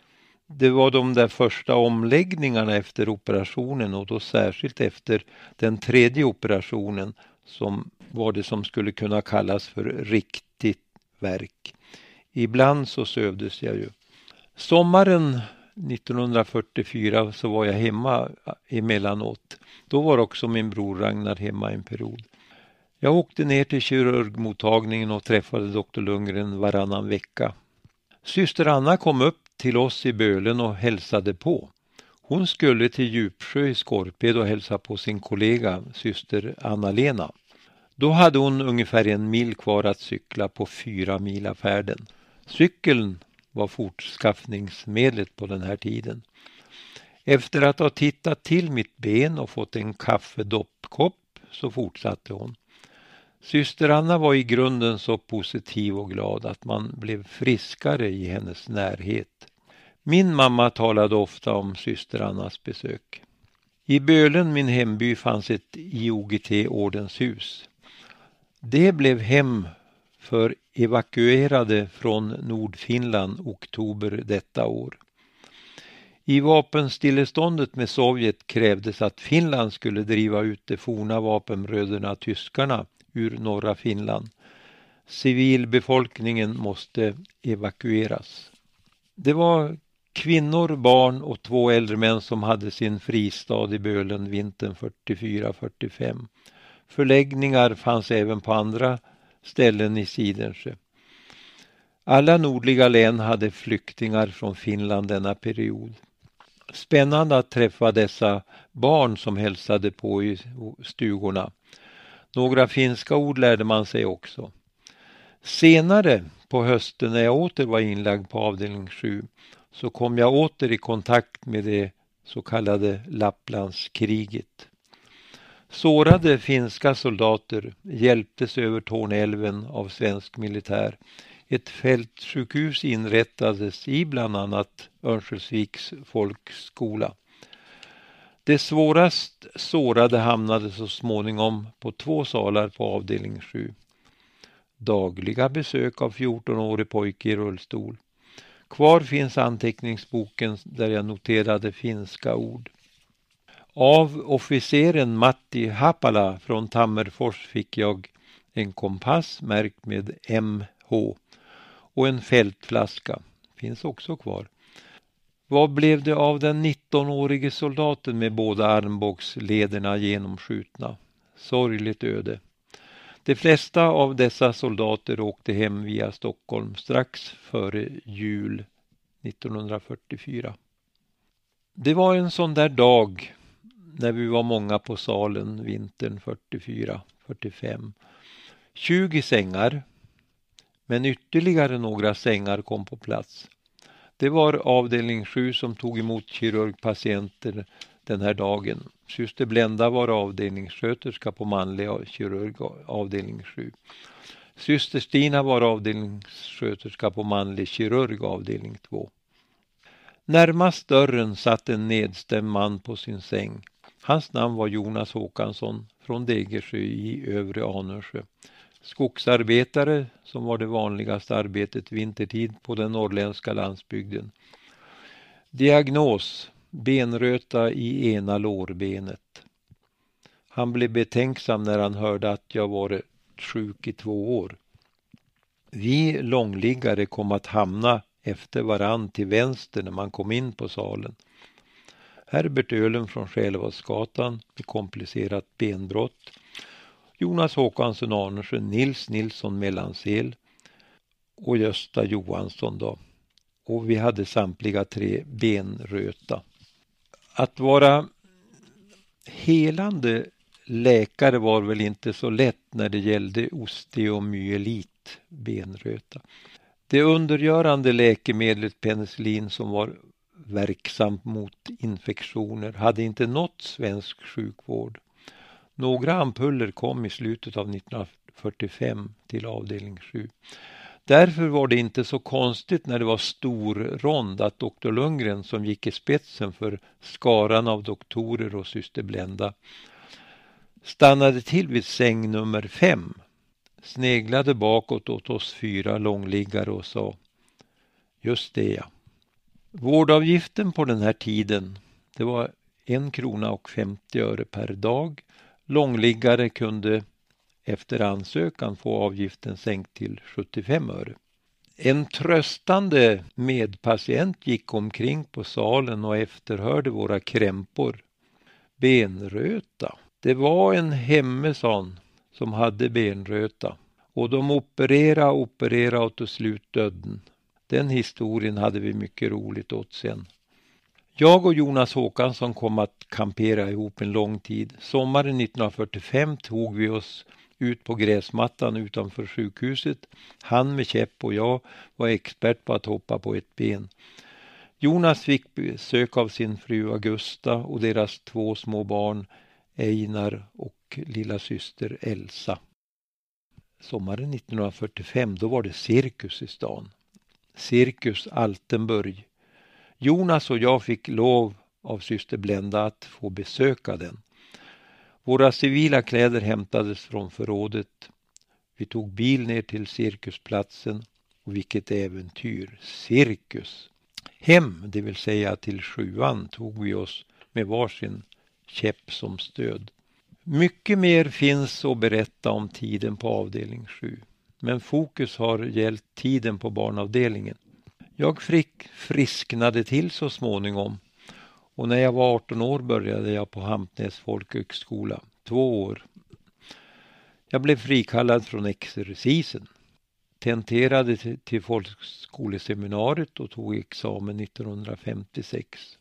Det var de där första omläggningarna efter operationen och då särskilt efter den tredje operationen som var det som skulle kunna kallas för riktigt verk. Ibland så sövdes jag ju. Sommaren 1944 så var jag hemma eh, emellanåt. Då var också min bror Ragnar hemma en period. Jag åkte ner till kirurgmottagningen och träffade doktor Lundgren varannan vecka. Syster Anna kom upp till oss i Bölen och hälsade på. Hon skulle till Djupsjö i Skorped och hälsa på sin kollega, syster Anna-Lena. Då hade hon ungefär en mil kvar att cykla på fyra mila färden. Cykeln var fortskaffningsmedlet på den här tiden. Efter att ha tittat till mitt ben och fått en kaffedoppkopp så fortsatte hon. Syster Anna var i grunden så positiv och glad att man blev friskare i hennes närhet. Min mamma talade ofta om syster Annas besök. I Bölen, min hemby, fanns ett IOGT-ordenshus. Det blev hem för evakuerade från Nordfinland oktober detta år. I vapenstilleståndet med Sovjet krävdes att Finland skulle driva ut de forna vapenbröderna tyskarna ur norra Finland. Civilbefolkningen måste evakueras. Det var kvinnor, barn och två äldre män som hade sin fristad i Bölen vintern 44-45. Förläggningar fanns även på andra ställen i Sidensjö. Alla nordliga län hade flyktingar från Finland denna period. Spännande att träffa dessa barn som hälsade på i stugorna. Några finska ord lärde man sig också. Senare på hösten när jag åter var inlagd på avdelning 7 så kom jag åter i kontakt med det så kallade Lapplandskriget. Sårade finska soldater hjälptes över Torneälven av svensk militär. Ett fältsjukhus inrättades i bland annat Örnsköldsviks folkskola. De svårast sårade hamnade så småningom på två salar på avdelning 7. Dagliga besök av 14-årig pojke i rullstol. Kvar finns anteckningsboken där jag noterade finska ord. Av officeren Matti Hapala från Tammerfors fick jag en kompass märkt med MH och en fältflaska. Finns också kvar. Vad blev det av den 19-årige soldaten med båda armbågslederna genomskjutna? Sorgligt öde. De flesta av dessa soldater åkte hem via Stockholm strax före jul 1944. Det var en sån där dag när vi var många på salen vintern 44-45. 20 sängar, men ytterligare några sängar kom på plats. Det var avdelning 7 som tog emot kirurgpatienter den här dagen. Syster Blenda var avdelningssköterska på manlig kirurg avdelning 7. Syster Stina var avdelningssköterska på manlig kirurg avdelning 2. Närmast dörren satt en nedstämd man på sin säng. Hans namn var Jonas Håkansson från Degersjö i övre Anundsjö. Skogsarbetare som var det vanligaste arbetet vintertid på den norrländska landsbygden. Diagnos benröta i ena lårbenet. Han blev betänksam när han hörde att jag varit sjuk i två år. Vi långliggare kom att hamna efter varann till vänster när man kom in på salen. Herbert Ölen från Själevadsgatan med komplicerat benbrott. Jonas Håkansson Arnersen, Nils Nilsson Mellansel och Gösta Johansson då. Och vi hade samtliga tre benröta. Att vara helande läkare var väl inte så lätt när det gällde osteomyelit, benröta. Det undergörande läkemedlet penicillin som var verksamt mot infektioner hade inte nått svensk sjukvård. Några ampuller kom i slutet av 1945 till avdelning 7. Därför var det inte så konstigt när det var stor rond att doktor Lundgren som gick i spetsen för skaran av doktorer och syster Blenda stannade till vid säng nummer fem, sneglade bakåt åt oss fyra långliggare och sa Just det ja. Vårdavgiften på den här tiden, det var en krona och 50 öre per dag. Långliggare kunde efter ansökan få avgiften sänkt till 75 öre. En tröstande medpatient gick omkring på salen och efterhörde våra krämpor. Benröta. Det var en hemmesan som hade benröta och de operera operera och till slut döden. Den historien hade vi mycket roligt åt sen. Jag och Jonas Håkansson kom att kampera ihop en lång tid. Sommaren 1945 tog vi oss ut på gräsmattan utanför sjukhuset. Han med käpp och jag var expert på att hoppa på ett ben. Jonas fick besök av sin fru Augusta och deras två små barn Einar och lilla syster Elsa. Sommaren 1945 då var det cirkus i stan. Cirkus Altenburg. Jonas och jag fick lov av syster Blenda att få besöka den. Våra civila kläder hämtades från förrådet. Vi tog bil ner till cirkusplatsen och vilket äventyr! Cirkus! Hem, det vill säga till sjuan, tog vi oss med varsin käpp som stöd. Mycket mer finns att berätta om tiden på avdelning 7. Men fokus har gällt tiden på barnavdelningen. Jag frick frisknade till så småningom och när jag var 18 år började jag på Hampnäs folkhögskola. Två år. Jag blev frikallad från exercisen. Tenterade till folkskoleseminariet och tog examen 1956.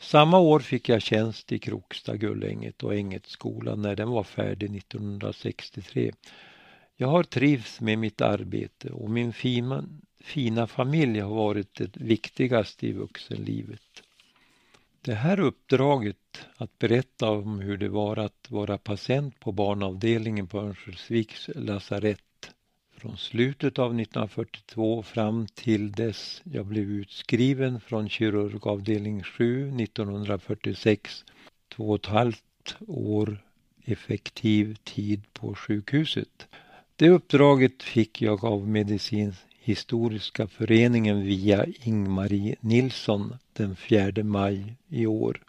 Samma år fick jag tjänst i Kroksta, Gullänget och Ängetskolan när den var färdig 1963. Jag har trivts med mitt arbete och min fina, fina familj har varit det viktigaste i vuxenlivet. Det här uppdraget att berätta om hur det var att vara patient på barnavdelningen på Örnsköldsviks lasarett från slutet av 1942 fram till dess jag blev utskriven från kirurgavdelning 7 1946. Två och ett halvt år effektiv tid på sjukhuset. Det uppdraget fick jag av Medicinhistoriska föreningen via Ingmarie Nilsson den 4 maj i år.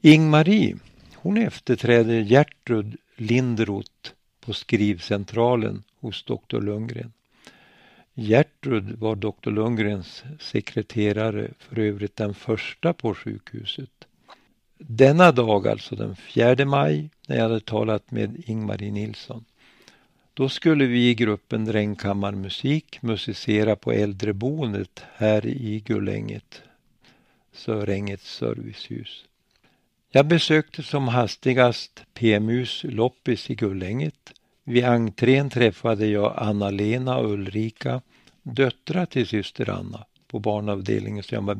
Ingmarie, hon efterträder Gertrud Lindroth på skrivcentralen hos doktor Lundgren. Gertrud var doktor Lundgrens sekreterare, för övrigt den första på sjukhuset. Denna dag, alltså den 4 maj, när jag hade talat med Ingmarie Nilsson, då skulle vi i gruppen Drängkammarmusik musicera på äldreboendet här i Gullänget, Sörängets servicehus. Jag besökte som hastigast PMUs loppis i Gullänget. Vid entrén träffade jag Anna-Lena och Ulrika, döttrar till syster Anna på barnavdelningen som jag,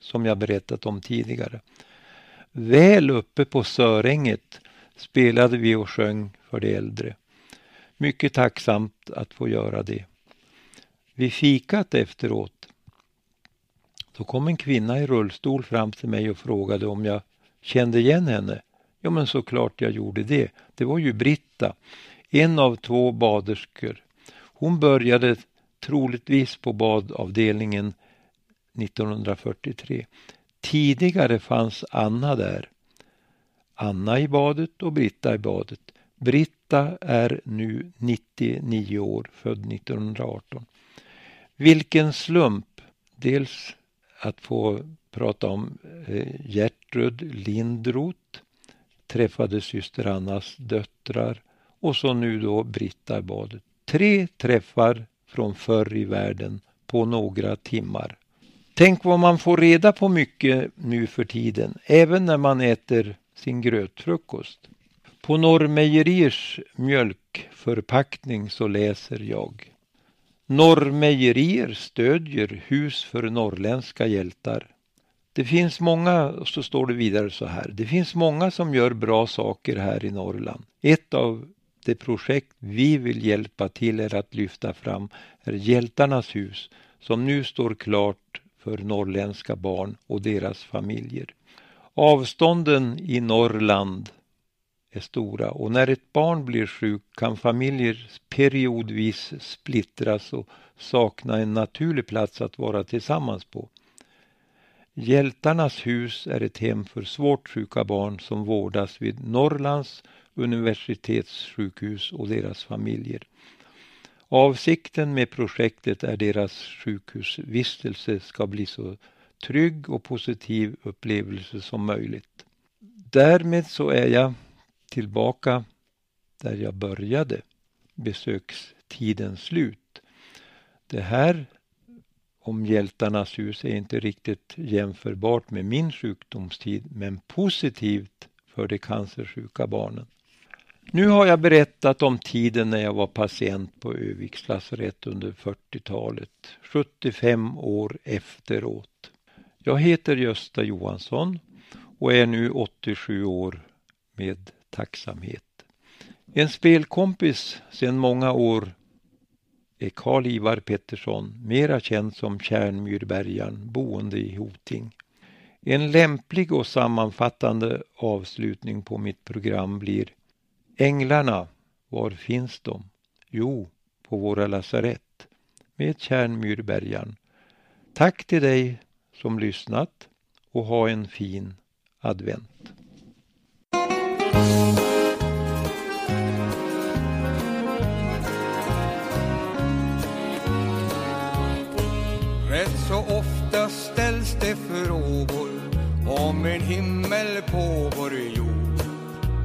som jag berättat om tidigare. Väl uppe på Söränget spelade vi och sjöng för de äldre. Mycket tacksamt att få göra det. Vid fikat efteråt Då kom en kvinna i rullstol fram till mig och frågade om jag kände igen henne. Ja, men såklart jag gjorde det. Det var ju Britta, en av två baderskor. Hon började troligtvis på badavdelningen 1943. Tidigare fanns Anna där. Anna i badet och Britta i badet. Britta är nu 99 år, född 1918. Vilken slump! Dels att få prata om eh, Gertrud Lindroth, träffade syster Annas döttrar och så nu då Britta i badet. Tre träffar från förr i världen på några timmar. Tänk vad man får reda på mycket nu för tiden, även när man äter sin grötfrukost. På Norrmejeriers mjölkförpackning så läser jag Norrmejerier stödjer Hus för norrländska hjältar. Det finns många, och så står det vidare så här, det finns många som gör bra saker här i Norrland. Ett av de projekt vi vill hjälpa till är att lyfta fram är Hjältarnas hus som nu står klart för norrländska barn och deras familjer. Avstånden i Norrland är stora och när ett barn blir sjuk kan familjer periodvis splittras och sakna en naturlig plats att vara tillsammans på. Hjältarnas hus är ett hem för svårt sjuka barn som vårdas vid Norrlands universitetssjukhus och deras familjer. Avsikten med projektet är deras sjukhusvistelse ska bli så trygg och positiv upplevelse som möjligt. Därmed så är jag tillbaka där jag började, besökstidens slut. Det här om hjältarnas hus är inte riktigt jämförbart med min sjukdomstid men positivt för de cancersjuka barnen. Nu har jag berättat om tiden när jag var patient på Öviks lasarett under 40-talet, 75 år efteråt. Jag heter Gösta Johansson och är nu 87 år med tacksamhet. En spelkompis sedan många år är Karl-Ivar Pettersson, mera känd som Kärnmyrbergaren, boende i Hoting. En lämplig och sammanfattande avslutning på mitt program blir Änglarna, var finns de? Jo, på våra lasarett med Kärnmyrbergaren. Tack till dig som lyssnat och ha en fin advent. Frågor om en himmel på vår jord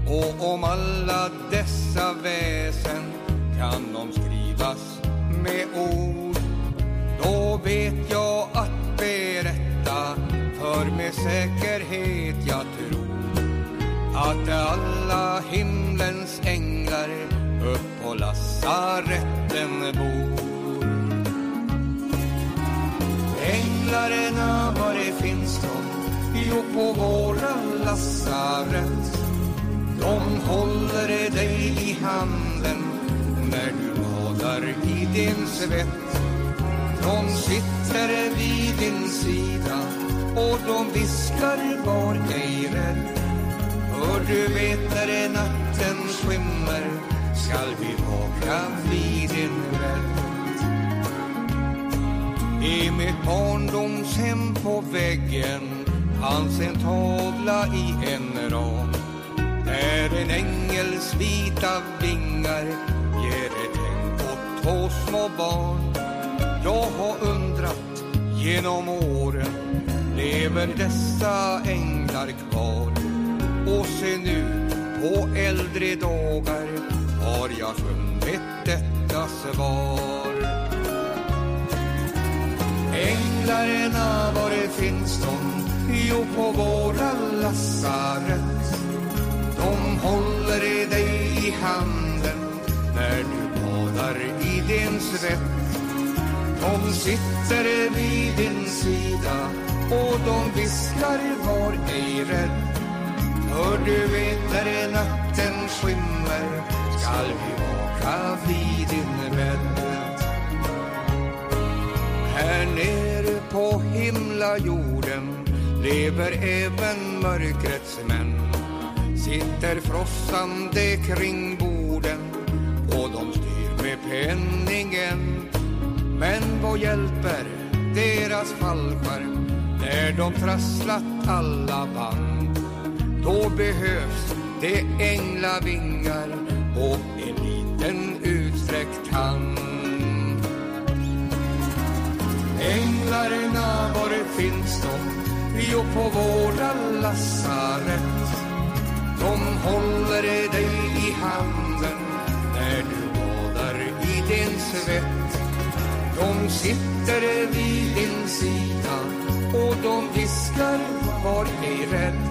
och om alla dessa väsen kan de skrivas med ord. Då vet jag att berätta för med säkerhet jag tror att alla himlens änglar upp på lasaretten bor. Änglarna, var det finns de? Jo, på våra lasarett. De håller dig i handen när du badar i din svett. De sitter vid din sida och de viskar var ej rädd. För du vet när natten skymmer skall vi vakna vid din bädd. I mitt barndomshem på väggen fanns en tavla i en ram där en ängels vita vingar ger ett häng åt två små barn. Jag har undrat genom åren lever dessa änglar kvar? Och se nu på äldre dagar har jag funnit detta svar. Änglarna, var det finns de? Jo, på våra lasarett. De håller dig i handen när du badar i din svett. De sitter vid din sida och de viskar var ej rädd. För du vet när natten skymmer skall vi vaka vid din bädd. Här nere på himlajorden lever även mörkrets män. Sitter frossande kring borden och de styr med penningen. Men vad hjälper deras fallskärm när de trasslat alla band? Då behövs det änglavingar och en liten utsträckt hand. Änglarna, var finns de? Jo, på våra lasarett De håller dig i handen när du badar i din svett. De sitter vid din sida och de viskar var ej rädd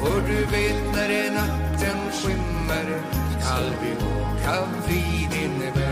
För du vet när natten skymmer skall vi åka vid din vän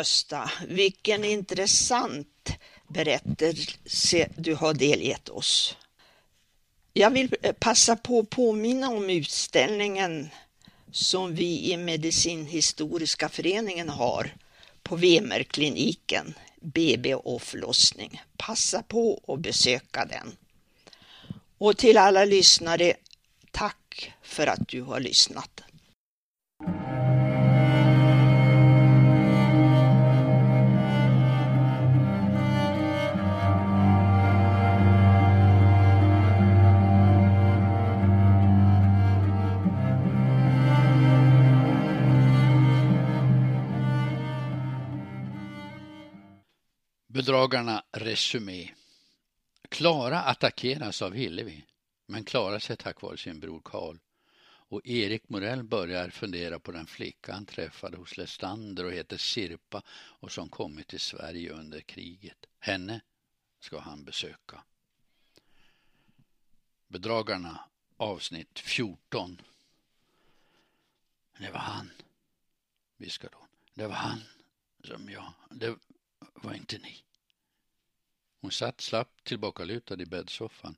Gösta, vilken intressant berättelse du har delgett oss. Jag vill eh, passa på att påminna om utställningen som vi i Medicinhistoriska föreningen har på Vemerkliniken, BB och förlossning. Passa på att besöka den. Och till alla lyssnare, tack för att du har lyssnat. Bedragarna Resumé Klara attackeras av Hillevi, men klarar sig tack vare sin bror Karl. Och Erik Morell börjar fundera på den flicka han träffade hos Lestander och heter Sirpa och som kommit till Sverige under kriget. Henne ska han besöka. Bedragarna avsnitt 14 Det var han, viskade hon. Det var han som jag, det var inte ni. Hon satt slappt tillbakalutad i bäddsoffan.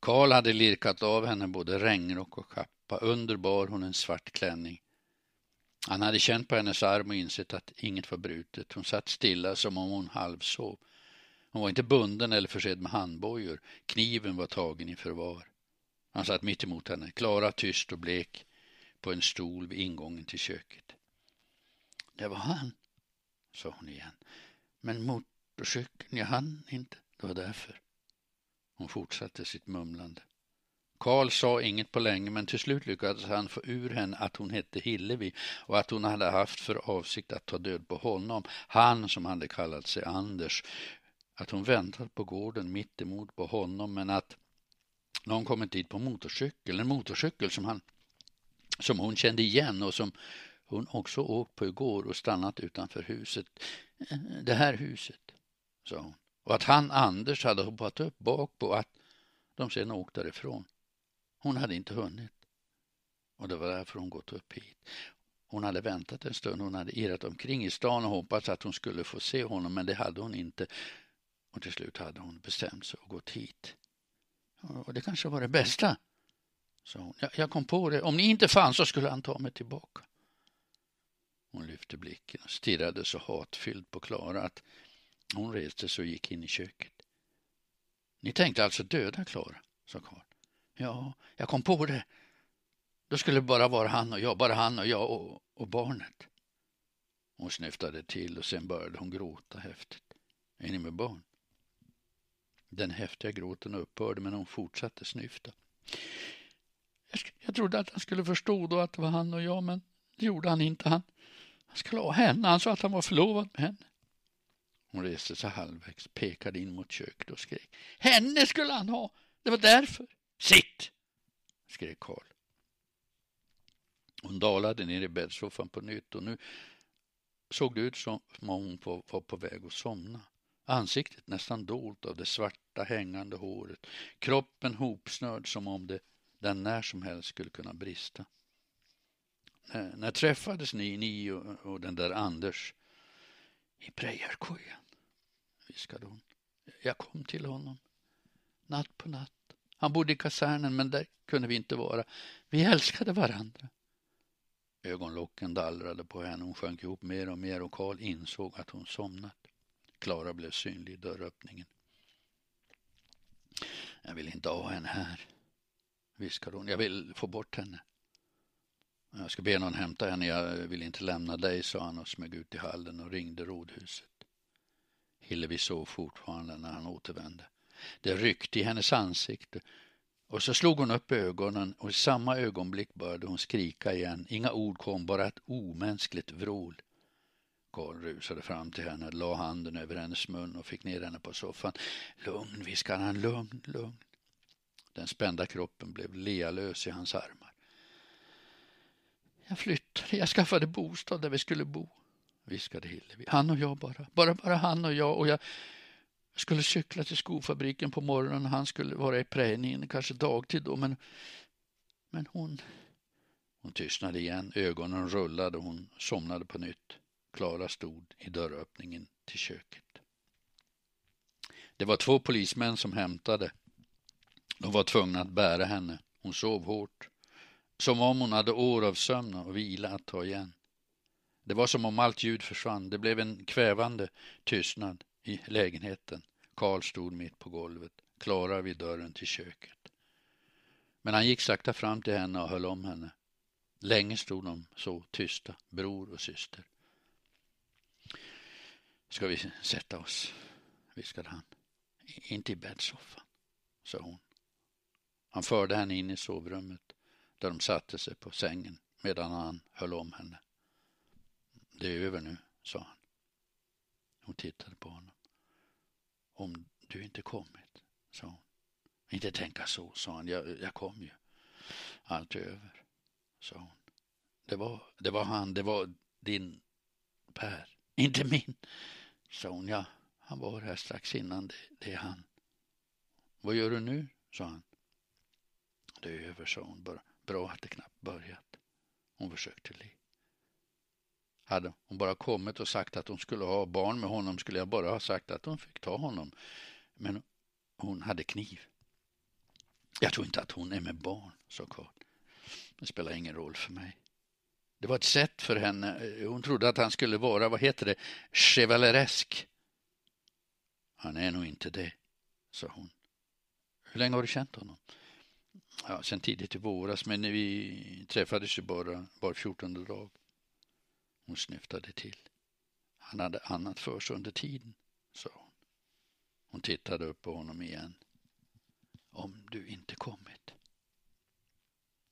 Karl hade lirkat av henne både regnrock och kappa. Under bar hon en svart klänning. Han hade känt på hennes arm och insett att inget var brutet. Hon satt stilla som om hon halvsov. Hon var inte bunden eller försedd med handbojor. Kniven var tagen i förvar. Han satt mitt emot henne, Klara, tyst och blek, på en stol vid ingången till köket. Det var han, sa hon igen. Men motorcykeln, jag hann inte. Det var därför. Hon fortsatte sitt mumlande. Karl sa inget på länge men till slut lyckades han få ur henne att hon hette Hillevi och att hon hade haft för avsikt att ta död på honom, han som hade kallat sig Anders. Att hon väntat på gården mitt emot på honom men att någon kommit dit på motorcykel, en motorcykel som, han, som hon kände igen och som hon också åkt på igår och stannat utanför huset. Det här huset, sa hon. Och att han, Anders, hade hoppat upp bak på att de sedan åkt därifrån. Hon hade inte hunnit. Och det var därför hon gått upp hit. Hon hade väntat en stund. Hon hade irrat omkring i stan och hoppats att hon skulle få se honom, men det hade hon inte. Och till slut hade hon bestämt sig och gått hit. Och det kanske var det bästa, sa hon. Jag, jag kom på det. Om ni inte fanns så skulle han ta mig tillbaka. Hon lyfte blicken och stirrade så hatfylld på Klara att hon reste sig och gick in i köket. Ni tänkte alltså döda Klara, sa Karl. Ja, jag kom på det. Då skulle det bara vara han och jag, bara han och jag och, och barnet. Hon snyftade till och sen började hon gråta häftigt. Är ni med barn? Den häftiga gråten upphörde men hon fortsatte snyfta. Jag, jag trodde att han skulle förstå då att det var han och jag men det gjorde han inte. Han, han skulle ha henne. Han sa att han var förlovad med henne. Hon reste sig halvvägs, pekade in mot köket och skrek. Henne skulle han ha! Det var därför. Sitt! skrek Karl. Hon dalade ner i bäddsoffan på nytt och nu såg det ut som om hon var på väg att somna. Ansiktet nästan dolt av det svarta hängande håret, kroppen hopsnörd som om det den när som helst skulle kunna brista. När, när träffades ni, ni och, och den där Anders? I Brejarkojan, viskade hon. Jag kom till honom. Natt på natt. Han bodde i kasernen, men där kunde vi inte vara. Vi älskade varandra. Ögonlocken dallrade på henne. Hon sjönk ihop mer och mer och Karl insåg att hon somnat. Klara blev synlig i dörröppningen. Jag vill inte ha henne här, viskade hon. Jag vill få bort henne. Jag ska be någon hämta henne. Jag vill inte lämna dig, sa han och smög ut i hallen och ringde rådhuset. Hillevi sov fortfarande när han återvände. Det ryckte i hennes ansikte och så slog hon upp ögonen och i samma ögonblick började hon skrika igen. Inga ord kom, bara ett omänskligt vrål. Karl rusade fram till henne, la handen över hennes mun och fick ner henne på soffan. Lugn, viskade han, lugn, lugn. Den spända kroppen blev lealös i hans armar. Jag flyttade, jag skaffade bostad där vi skulle bo, viskade Hillevi. Han och jag bara, bara, bara han och jag och jag skulle cykla till skofabriken på morgonen. Han skulle vara i prejningen, kanske dagtid då, men, men hon... Hon tystnade igen, ögonen rullade och hon somnade på nytt. Klara stod i dörröppningen till köket. Det var två polismän som hämtade. De var tvungna att bära henne. Hon sov hårt. Som om hon hade år av sömn och vila att ta igen. Det var som om allt ljud försvann. Det blev en kvävande tystnad i lägenheten. Karl stod mitt på golvet, Klara vid dörren till köket. Men han gick sakta fram till henne och höll om henne. Länge stod de så tysta, bror och syster. Ska vi sätta oss? viskade han. Inte i bäddsoffan, sa hon. Han förde henne in i sovrummet där de satte sig på sängen medan han höll om henne. Det är över nu, sa han. Hon tittade på honom. Om du inte kommit, sa hon. Inte tänka så, sa han. Jag, jag kom ju. Allt är över, sa hon. Det var, det var han, det var din Per, inte min, sa hon. Ja, han var här strax innan, det, det är han. Vad gör du nu, sa han. Det är över, sa hon. Bra att det knappt börjat. Hon försökte le. Hade hon bara kommit och sagt att hon skulle ha barn med honom skulle jag bara ha sagt att hon fick ta honom. Men hon hade kniv. Jag tror inte att hon är med barn, sa Karl. Det spelar ingen roll för mig. Det var ett sätt för henne. Hon trodde att han skulle vara, vad heter det, chevaleresk. Han är nog inte det, sa hon. Hur länge har du känt honom? Ja, sen tidigt i våras, men vi träffades ju bara var fjortonde dag. Hon snyftade till. Han hade annat för sig under tiden, sa hon. Hon tittade upp på honom igen. Om du inte kommit.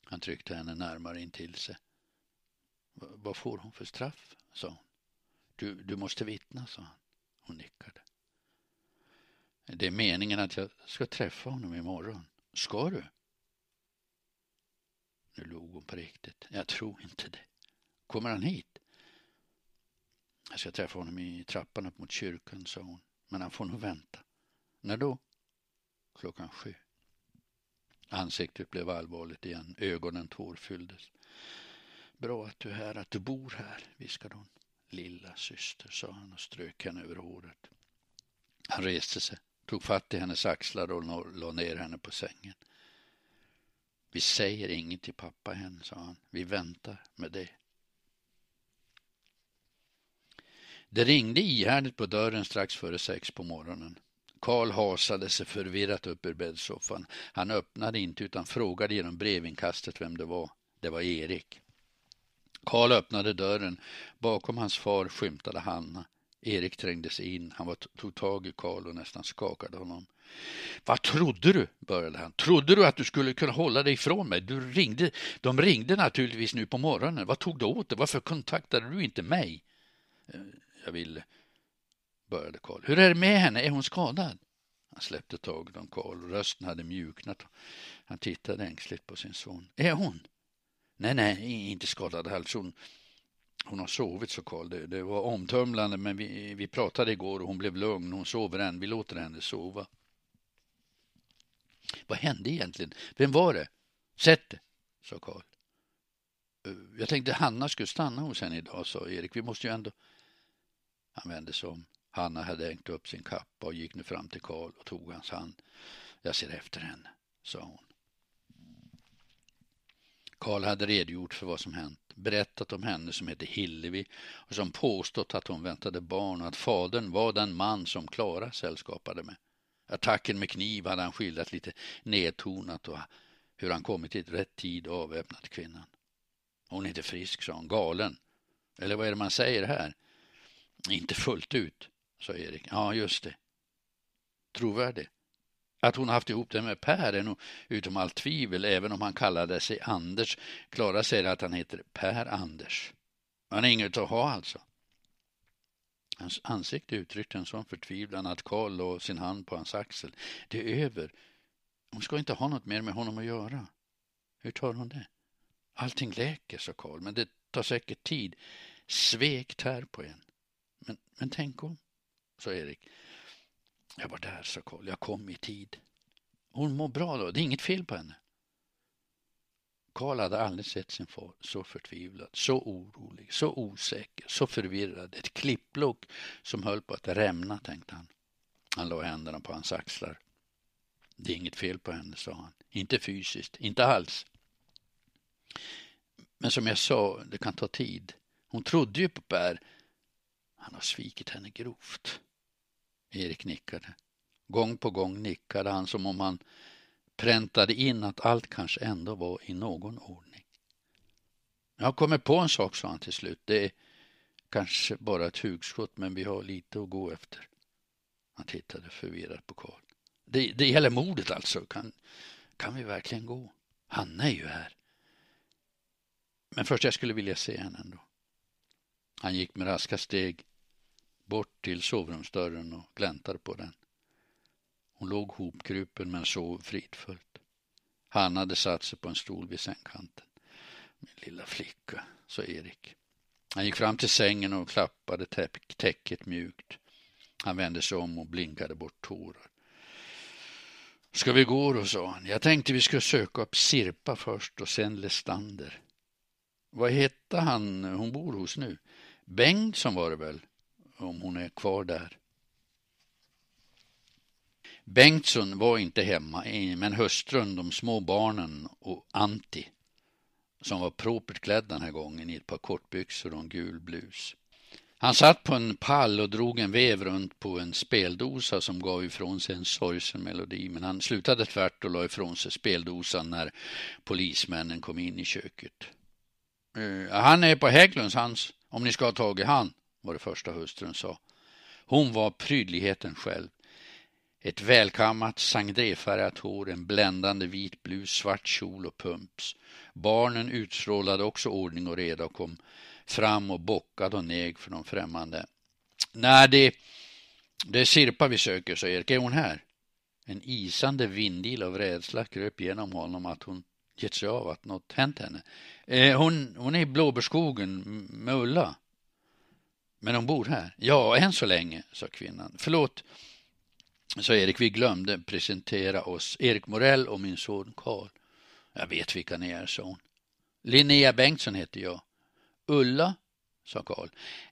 Han tryckte henne närmare in till sig. Vad får hon för straff? sa hon. Du, du måste vittna, sa han. Hon nickade. Det är meningen att jag ska träffa honom imorgon. Ska du? Nu log hon på riktigt. Jag tror inte det. Kommer han hit? Alltså, jag ska träffa honom i trappan upp mot kyrkan, sa hon. Men han får nog vänta. När då? Klockan sju. Ansiktet blev allvarligt igen. Ögonen tårfylldes. Bra att du är här, att du bor här, viskade hon. Lilla syster, sa han och strök henne över håret. Han reste sig, tog fatt i hennes axlar och la ner henne på sängen. Vi säger inget till pappa än, sa han. Vi väntar med det. Det ringde ihärdigt på dörren strax före sex på morgonen. Karl hasade sig förvirrat upp ur bäddsoffan. Han öppnade inte utan frågade genom brevinkastet vem det var. Det var Erik. Karl öppnade dörren. Bakom hans far skymtade Hanna. Erik trängde sig in. Han var, tog tag i Karl och nästan skakade honom. Vad trodde du? började han. Trodde du att du skulle kunna hålla dig ifrån mig? Du ringde, de ringde naturligtvis nu på morgonen. Vad tog du åt dig? Varför kontaktade du inte mig? Jag ville, började Karl. Hur är det med henne? Är hon skadad? Han släppte taget om Karl och rösten hade mjuknat. Han tittade ängsligt på sin son. Är hon? Nej, nej, inte skadad alls. Hon, hon har sovit, så Karl. Det, det, var omtumlande, men vi, vi pratade igår och hon blev lugn. Hon sover än. Vi låter henne sova. Vad hände egentligen? Vem var det? Sätt det, sa Karl. Eh, jag tänkte Hanna skulle stanna hos henne idag, sa Erik. Vi måste ju ändå... Han vände sig om. Hanna hade hängt upp sin kappa och gick nu fram till Karl och tog hans hand. Jag ser efter henne, sa hon. Karl hade redogjort för vad som hänt, berättat om henne som hette Hillevi och som påstått att hon väntade barn och att fadern var den man som Klara sällskapade med. Attacken med kniv hade han skildrat lite nedtonat och hur han kommit i rätt tid och avväpnat kvinnan. Hon är inte frisk, sa hon. Galen. Eller vad är det man säger här? Inte fullt ut, sa Erik. Ja, just det. Trovärdig. Att hon haft ihop det med Per är nog utom allt tvivel, även om han kallade sig Anders. Klara säger att han heter Per Anders. Han är inget att ha alltså. Hans ansikte uttryckte en sån förtvivlan att Karl la sin hand på hans axel. Det är över. Hon ska inte ha något mer med honom att göra. Hur tar hon det? Allting läker, sa Karl, men det tar säkert tid. Svek tär på en. Men, men tänk om, sa Erik. Jag var där, sa Karl. Jag kom i tid. Hon mår bra då. Det är inget fel på henne. Karl hade aldrig sett sin far så förtvivlad, så orolig, så osäker, så förvirrad. Ett klippblock som höll på att rämna, tänkte han. Han la händerna på hans axlar. Det är inget fel på henne, sa han. Inte fysiskt, inte alls. Men som jag sa, det kan ta tid. Hon trodde ju på Per. Han har svikit henne grovt. Erik nickade. Gång på gång nickade han som om han präntade in att allt kanske ändå var i någon ordning. Jag har kommit på en sak, sa han till slut. Det är kanske bara ett hugskott, men vi har lite att gå efter. Han tittade förvirrat på Karl. Det, det gäller mordet alltså. Kan, kan vi verkligen gå? Hanna är ju här. Men först jag skulle vilja se henne ändå. Han gick med raska steg bort till sovrumsdörren och gläntade på den. Hon låg hopkrupen men sov fridfullt. Han hade satt sig på en stol vid sängkanten. Min lilla flicka, sa Erik. Han gick fram till sängen och klappade täcket mjukt. Han vände sig om och blinkade bort tårar. Ska vi gå då, sa han. Jag tänkte vi skulle söka upp Sirpa först och sen Lestander. Vad hette han hon bor hos nu? Bengtsson var det väl, om hon är kvar där. Bengtsson var inte hemma, eh, men hustrun, de små barnen och Antti, som var propert klädd den här gången i ett par kortbyxor och en gul blus. Han satt på en pall och drog en vev runt på en speldosa som gav ifrån sig en sorgsen melodi, men han slutade tvärt och la ifrån sig speldosan när polismännen kom in i köket. Uh, han är på Hägglunds, hans, om ni ska ha tag i han, var det första hustrun sa. Hon var prydligheten själv. Ett välkammat sangréfärgat hår, en bländande vit blus, svart kjol och pumps. Barnen utstrålade också ordning och reda och kom fram och bockade och neg för de främmande. Nej, det, det är Sirpa vi söker, sa Erik. Är hon här? En isande vindil av rädsla kröp genom honom att hon gett sig av att något hänt henne. Eh, hon, hon är i Blåbärskogen med Ulla. Men hon bor här? Ja, än så länge, sa kvinnan. Förlåt, sa Erik, vi glömde presentera oss. Erik Morell och min son Karl. Jag vet vilka ni är, sa hon. Linnea Bengtsson heter jag. Ulla, sa Karl.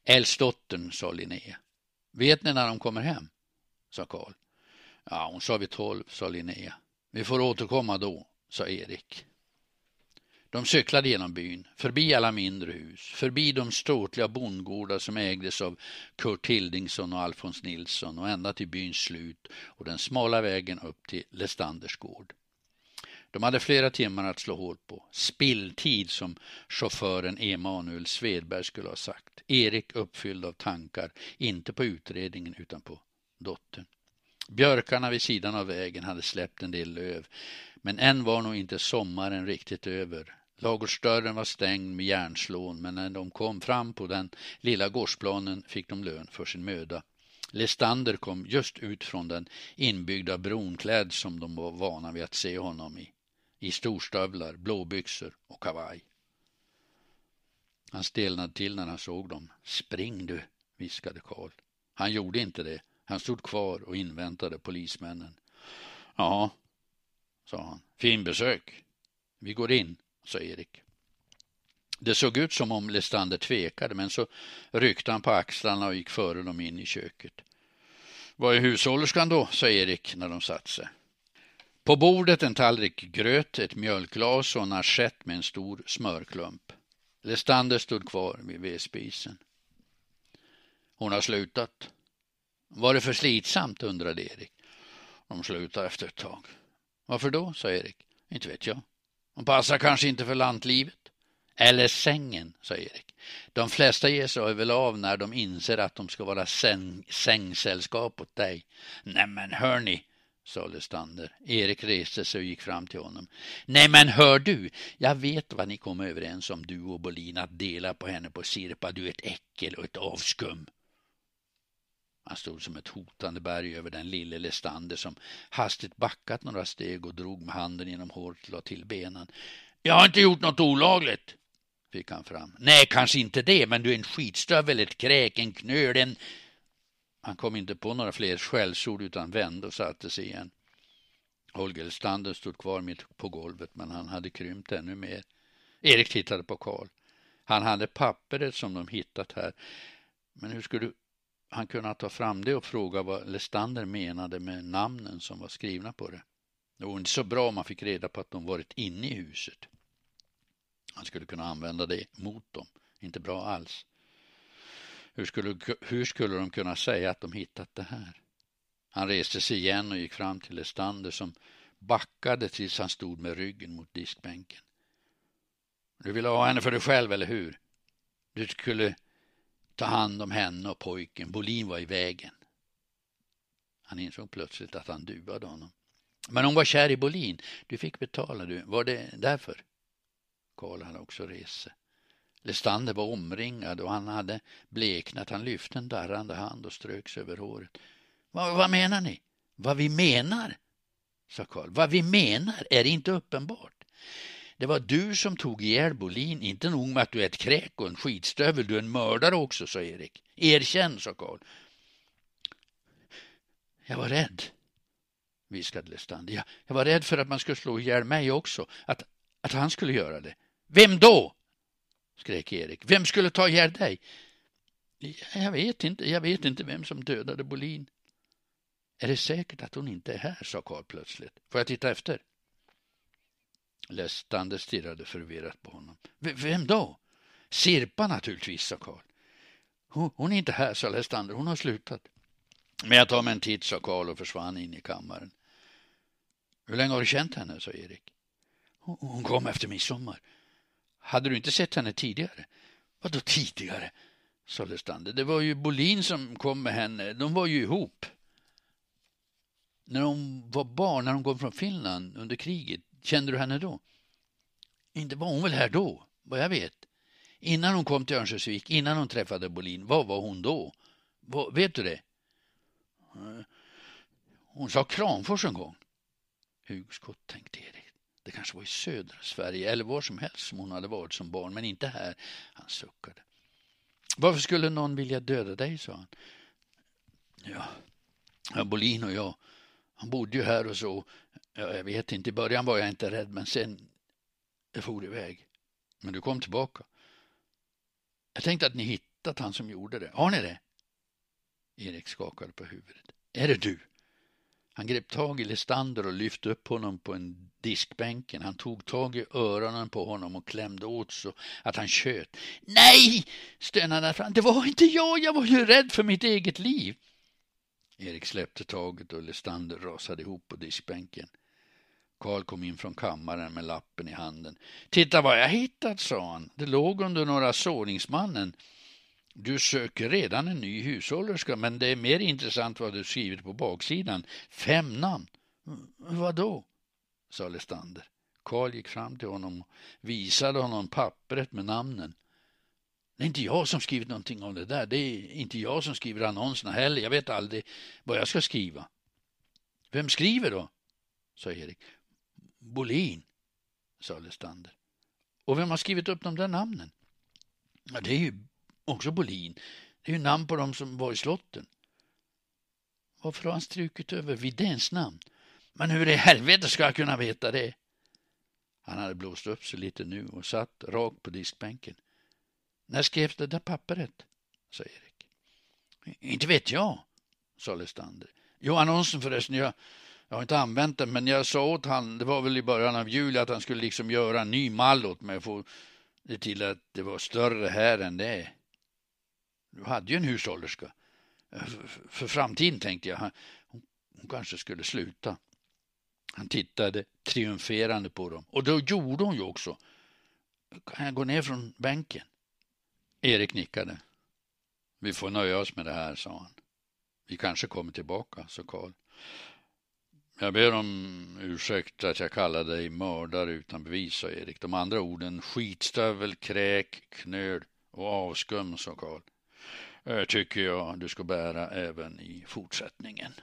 Älvsdottern, sa Linnea. Vet ni när de kommer hem? sa Karl. Ja, hon sa vid tolv, sa Linnea. Vi får återkomma då, sa Erik. De cyklade genom byn, förbi alla mindre hus, förbi de ståtliga bondgårdar som ägdes av Kurt Hildingsson och Alfons Nilsson och ända till byns slut och den smala vägen upp till Lestanders gård. De hade flera timmar att slå hål på. Spilltid som chauffören Emanuel Svedberg skulle ha sagt. Erik uppfylld av tankar, inte på utredningen utan på dottern. Björkarna vid sidan av vägen hade släppt en del löv, men än var nog inte sommaren riktigt över. Lagårdsdörren var stängd med järnslån, men när de kom fram på den lilla gårdsplanen fick de lön för sin möda. Lestander kom just ut från den inbyggda bron klädd som de var vana vid att se honom i. I storstövlar, blåbyxor och kavaj. Han stelnade till när han såg dem. Spring du, viskade Karl. Han gjorde inte det. Han stod kvar och inväntade polismännen. Ja, sa han. Fin besök. Vi går in, sa Erik. Det såg ut som om Lestander tvekade, men så ryckte han på axlarna och gick före dem in i köket. Vad är hushållerskan då? sa Erik när de satt sig. På bordet en tallrik gröt, ett mjölkglas och en assiett med en stor smörklump. Lestander stod kvar vid vedspisen. Hon har slutat. Var det för slitsamt? undrade Erik. De slutar efter ett tag. Varför då? sa Erik. Inte vet jag. De passar kanske inte för lantlivet. Eller sängen, sa Erik. De flesta ger sig väl av när de inser att de ska vara säng, sängsällskap åt dig. Nämen, hör hörni, sa Lestander. Erik reste sig och gick fram till honom. Nej men hör du, jag vet vad ni kom överens om du och Bolin att dela på henne på Sirpa. Du är ett äckel och ett avskum. Han stod som ett hotande berg över den lille Lestander som hastigt backat några steg och drog med handen genom håret och la till benen. Jag har inte gjort något olagligt, fick han fram. Nej, kanske inte det, men du är en skitstövel, ett kräk, en knöl, en... Han kom inte på några fler skällsord utan vände och satte sig igen. Holger Lestander stod kvar mitt på golvet, men han hade krympt ännu mer. Erik tittade på Karl. Han hade pappret som de hittat här. Men hur skulle han kunnat ta fram det och fråga vad Lestander menade med namnen som var skrivna på det? Det var inte så bra om man fick reda på att de varit inne i huset. Han skulle kunna använda det mot dem. Inte bra alls. Hur skulle, hur skulle de kunna säga att de hittat det här? Han reste sig igen och gick fram till Lestander som backade tills han stod med ryggen mot diskbänken. Du ville ha henne för dig själv, eller hur? Du skulle ta hand om henne och pojken. Bolin var i vägen. Han insåg plötsligt att han duvade honom. Men hon var kär i Bolin. Du fick betala du. Var det därför? Karl hade också rest sig. Lestander var omringad och han hade bleknat. Han lyfte en darrande hand och ströks över håret. Vad, vad menar ni? Vad vi menar? sa Karl. Vad vi menar är inte uppenbart. Det var du som tog ihjäl Bolin, inte nog med att du är ett kräk och en skitstövel, du är en mördare också, sa Erik. Erkänn, sa Karl. Jag var rädd, viskade Lestander. Jag, jag var rädd för att man skulle slå ihjäl mig också, att, att han skulle göra det. Vem då? skrek Erik. Vem skulle ta ihjäl dig? Jag vet inte, jag vet inte vem som dödade Bolin. Är det säkert att hon inte är här, sa Karl plötsligt. Får jag titta efter? Lestander stirrade förvirrat på honom. V vem då? Sirpa naturligtvis, sa Karl. Hon, är inte här, sa Lestander. Hon har slutat. Men jag tar mig en titt, sa Karl och försvann in i kammaren. Hur länge har du känt henne, sa Erik. Hon, hon kom efter midsommar. Hade du inte sett henne tidigare? Vadå tidigare? sa Lestander. Det var ju Bolin som kom med henne. De var ju ihop. När hon var barn, när hon kom från Finland under kriget, kände du henne då? Inte var hon väl här då, vad jag vet. Innan hon kom till Örnsköldsvik, innan hon träffade Bolin, vad var hon då? Vad, vet du det? Hon sa Kramfors en gång. Hugskott, tänkte Erik. Det kanske var i södra Sverige eller var som helst som hon hade varit som barn, men inte här. Han suckade. Varför skulle någon vilja döda dig, sa han. Ja, Bolin och jag, han bodde ju här och så. Ja, jag vet inte, i början var jag inte rädd, men sen jag for iväg. Men du kom tillbaka. Jag tänkte att ni hittat han som gjorde det. Har ni det? Erik skakade på huvudet. Är det du? Han grep tag i Lestander och lyfte upp honom på en diskbänken. Han tog tag i öronen på honom och klämde åt så att han tjöt. Nej! stönade han. fram, Det var inte jag, jag var ju rädd för mitt eget liv. Erik släppte taget och Lestander rasade ihop på diskbänken. Karl kom in från kammaren med lappen i handen. Titta vad jag hittat, sa han. Det låg under några såningsmannen. Du söker redan en ny hushållerska, men det är mer intressant vad du skrivit på baksidan. Fem namn. Vad då? sa Lestander. Karl gick fram till honom och visade honom pappret med namnen. Det är inte jag som skrivit någonting om det där. Det är inte jag som skriver annonserna heller. Jag vet aldrig vad jag ska skriva. Vem skriver då? sa Erik. Bolin, sa Lestander. Och vem har skrivit upp de där namnen? Ja, det är ju också Bolin. Det är ju namn på de som var i slotten. Varför har han strukit över Vidéns namn? Men hur i helvete ska jag kunna veta det? Han hade blåst upp sig lite nu och satt rakt på diskbänken. När skrevs det där pappret? sa Erik. Inte vet jag, sa Lestander. Jo, annonsen förresten. Jag, jag har inte använt den, men jag sa åt han, det var väl i början av juli, att han skulle liksom göra en ny mall åt mig och få det till att det var större här än det är. Du hade ju en hushållerska. För, för framtiden tänkte jag. Hon, hon kanske skulle sluta. Han tittade triumferande på dem. Och då gjorde hon ju också. Kan jag gå ner från bänken? Erik nickade. Vi får nöja oss med det här, sa han. Vi kanske kommer tillbaka, sa Karl. Jag ber om ursäkt att jag kallar dig mördare utan bevis, sa Erik. De andra orden skitstövel, kräk, knöl och avskum, sa Karl. tycker jag du ska bära även i fortsättningen.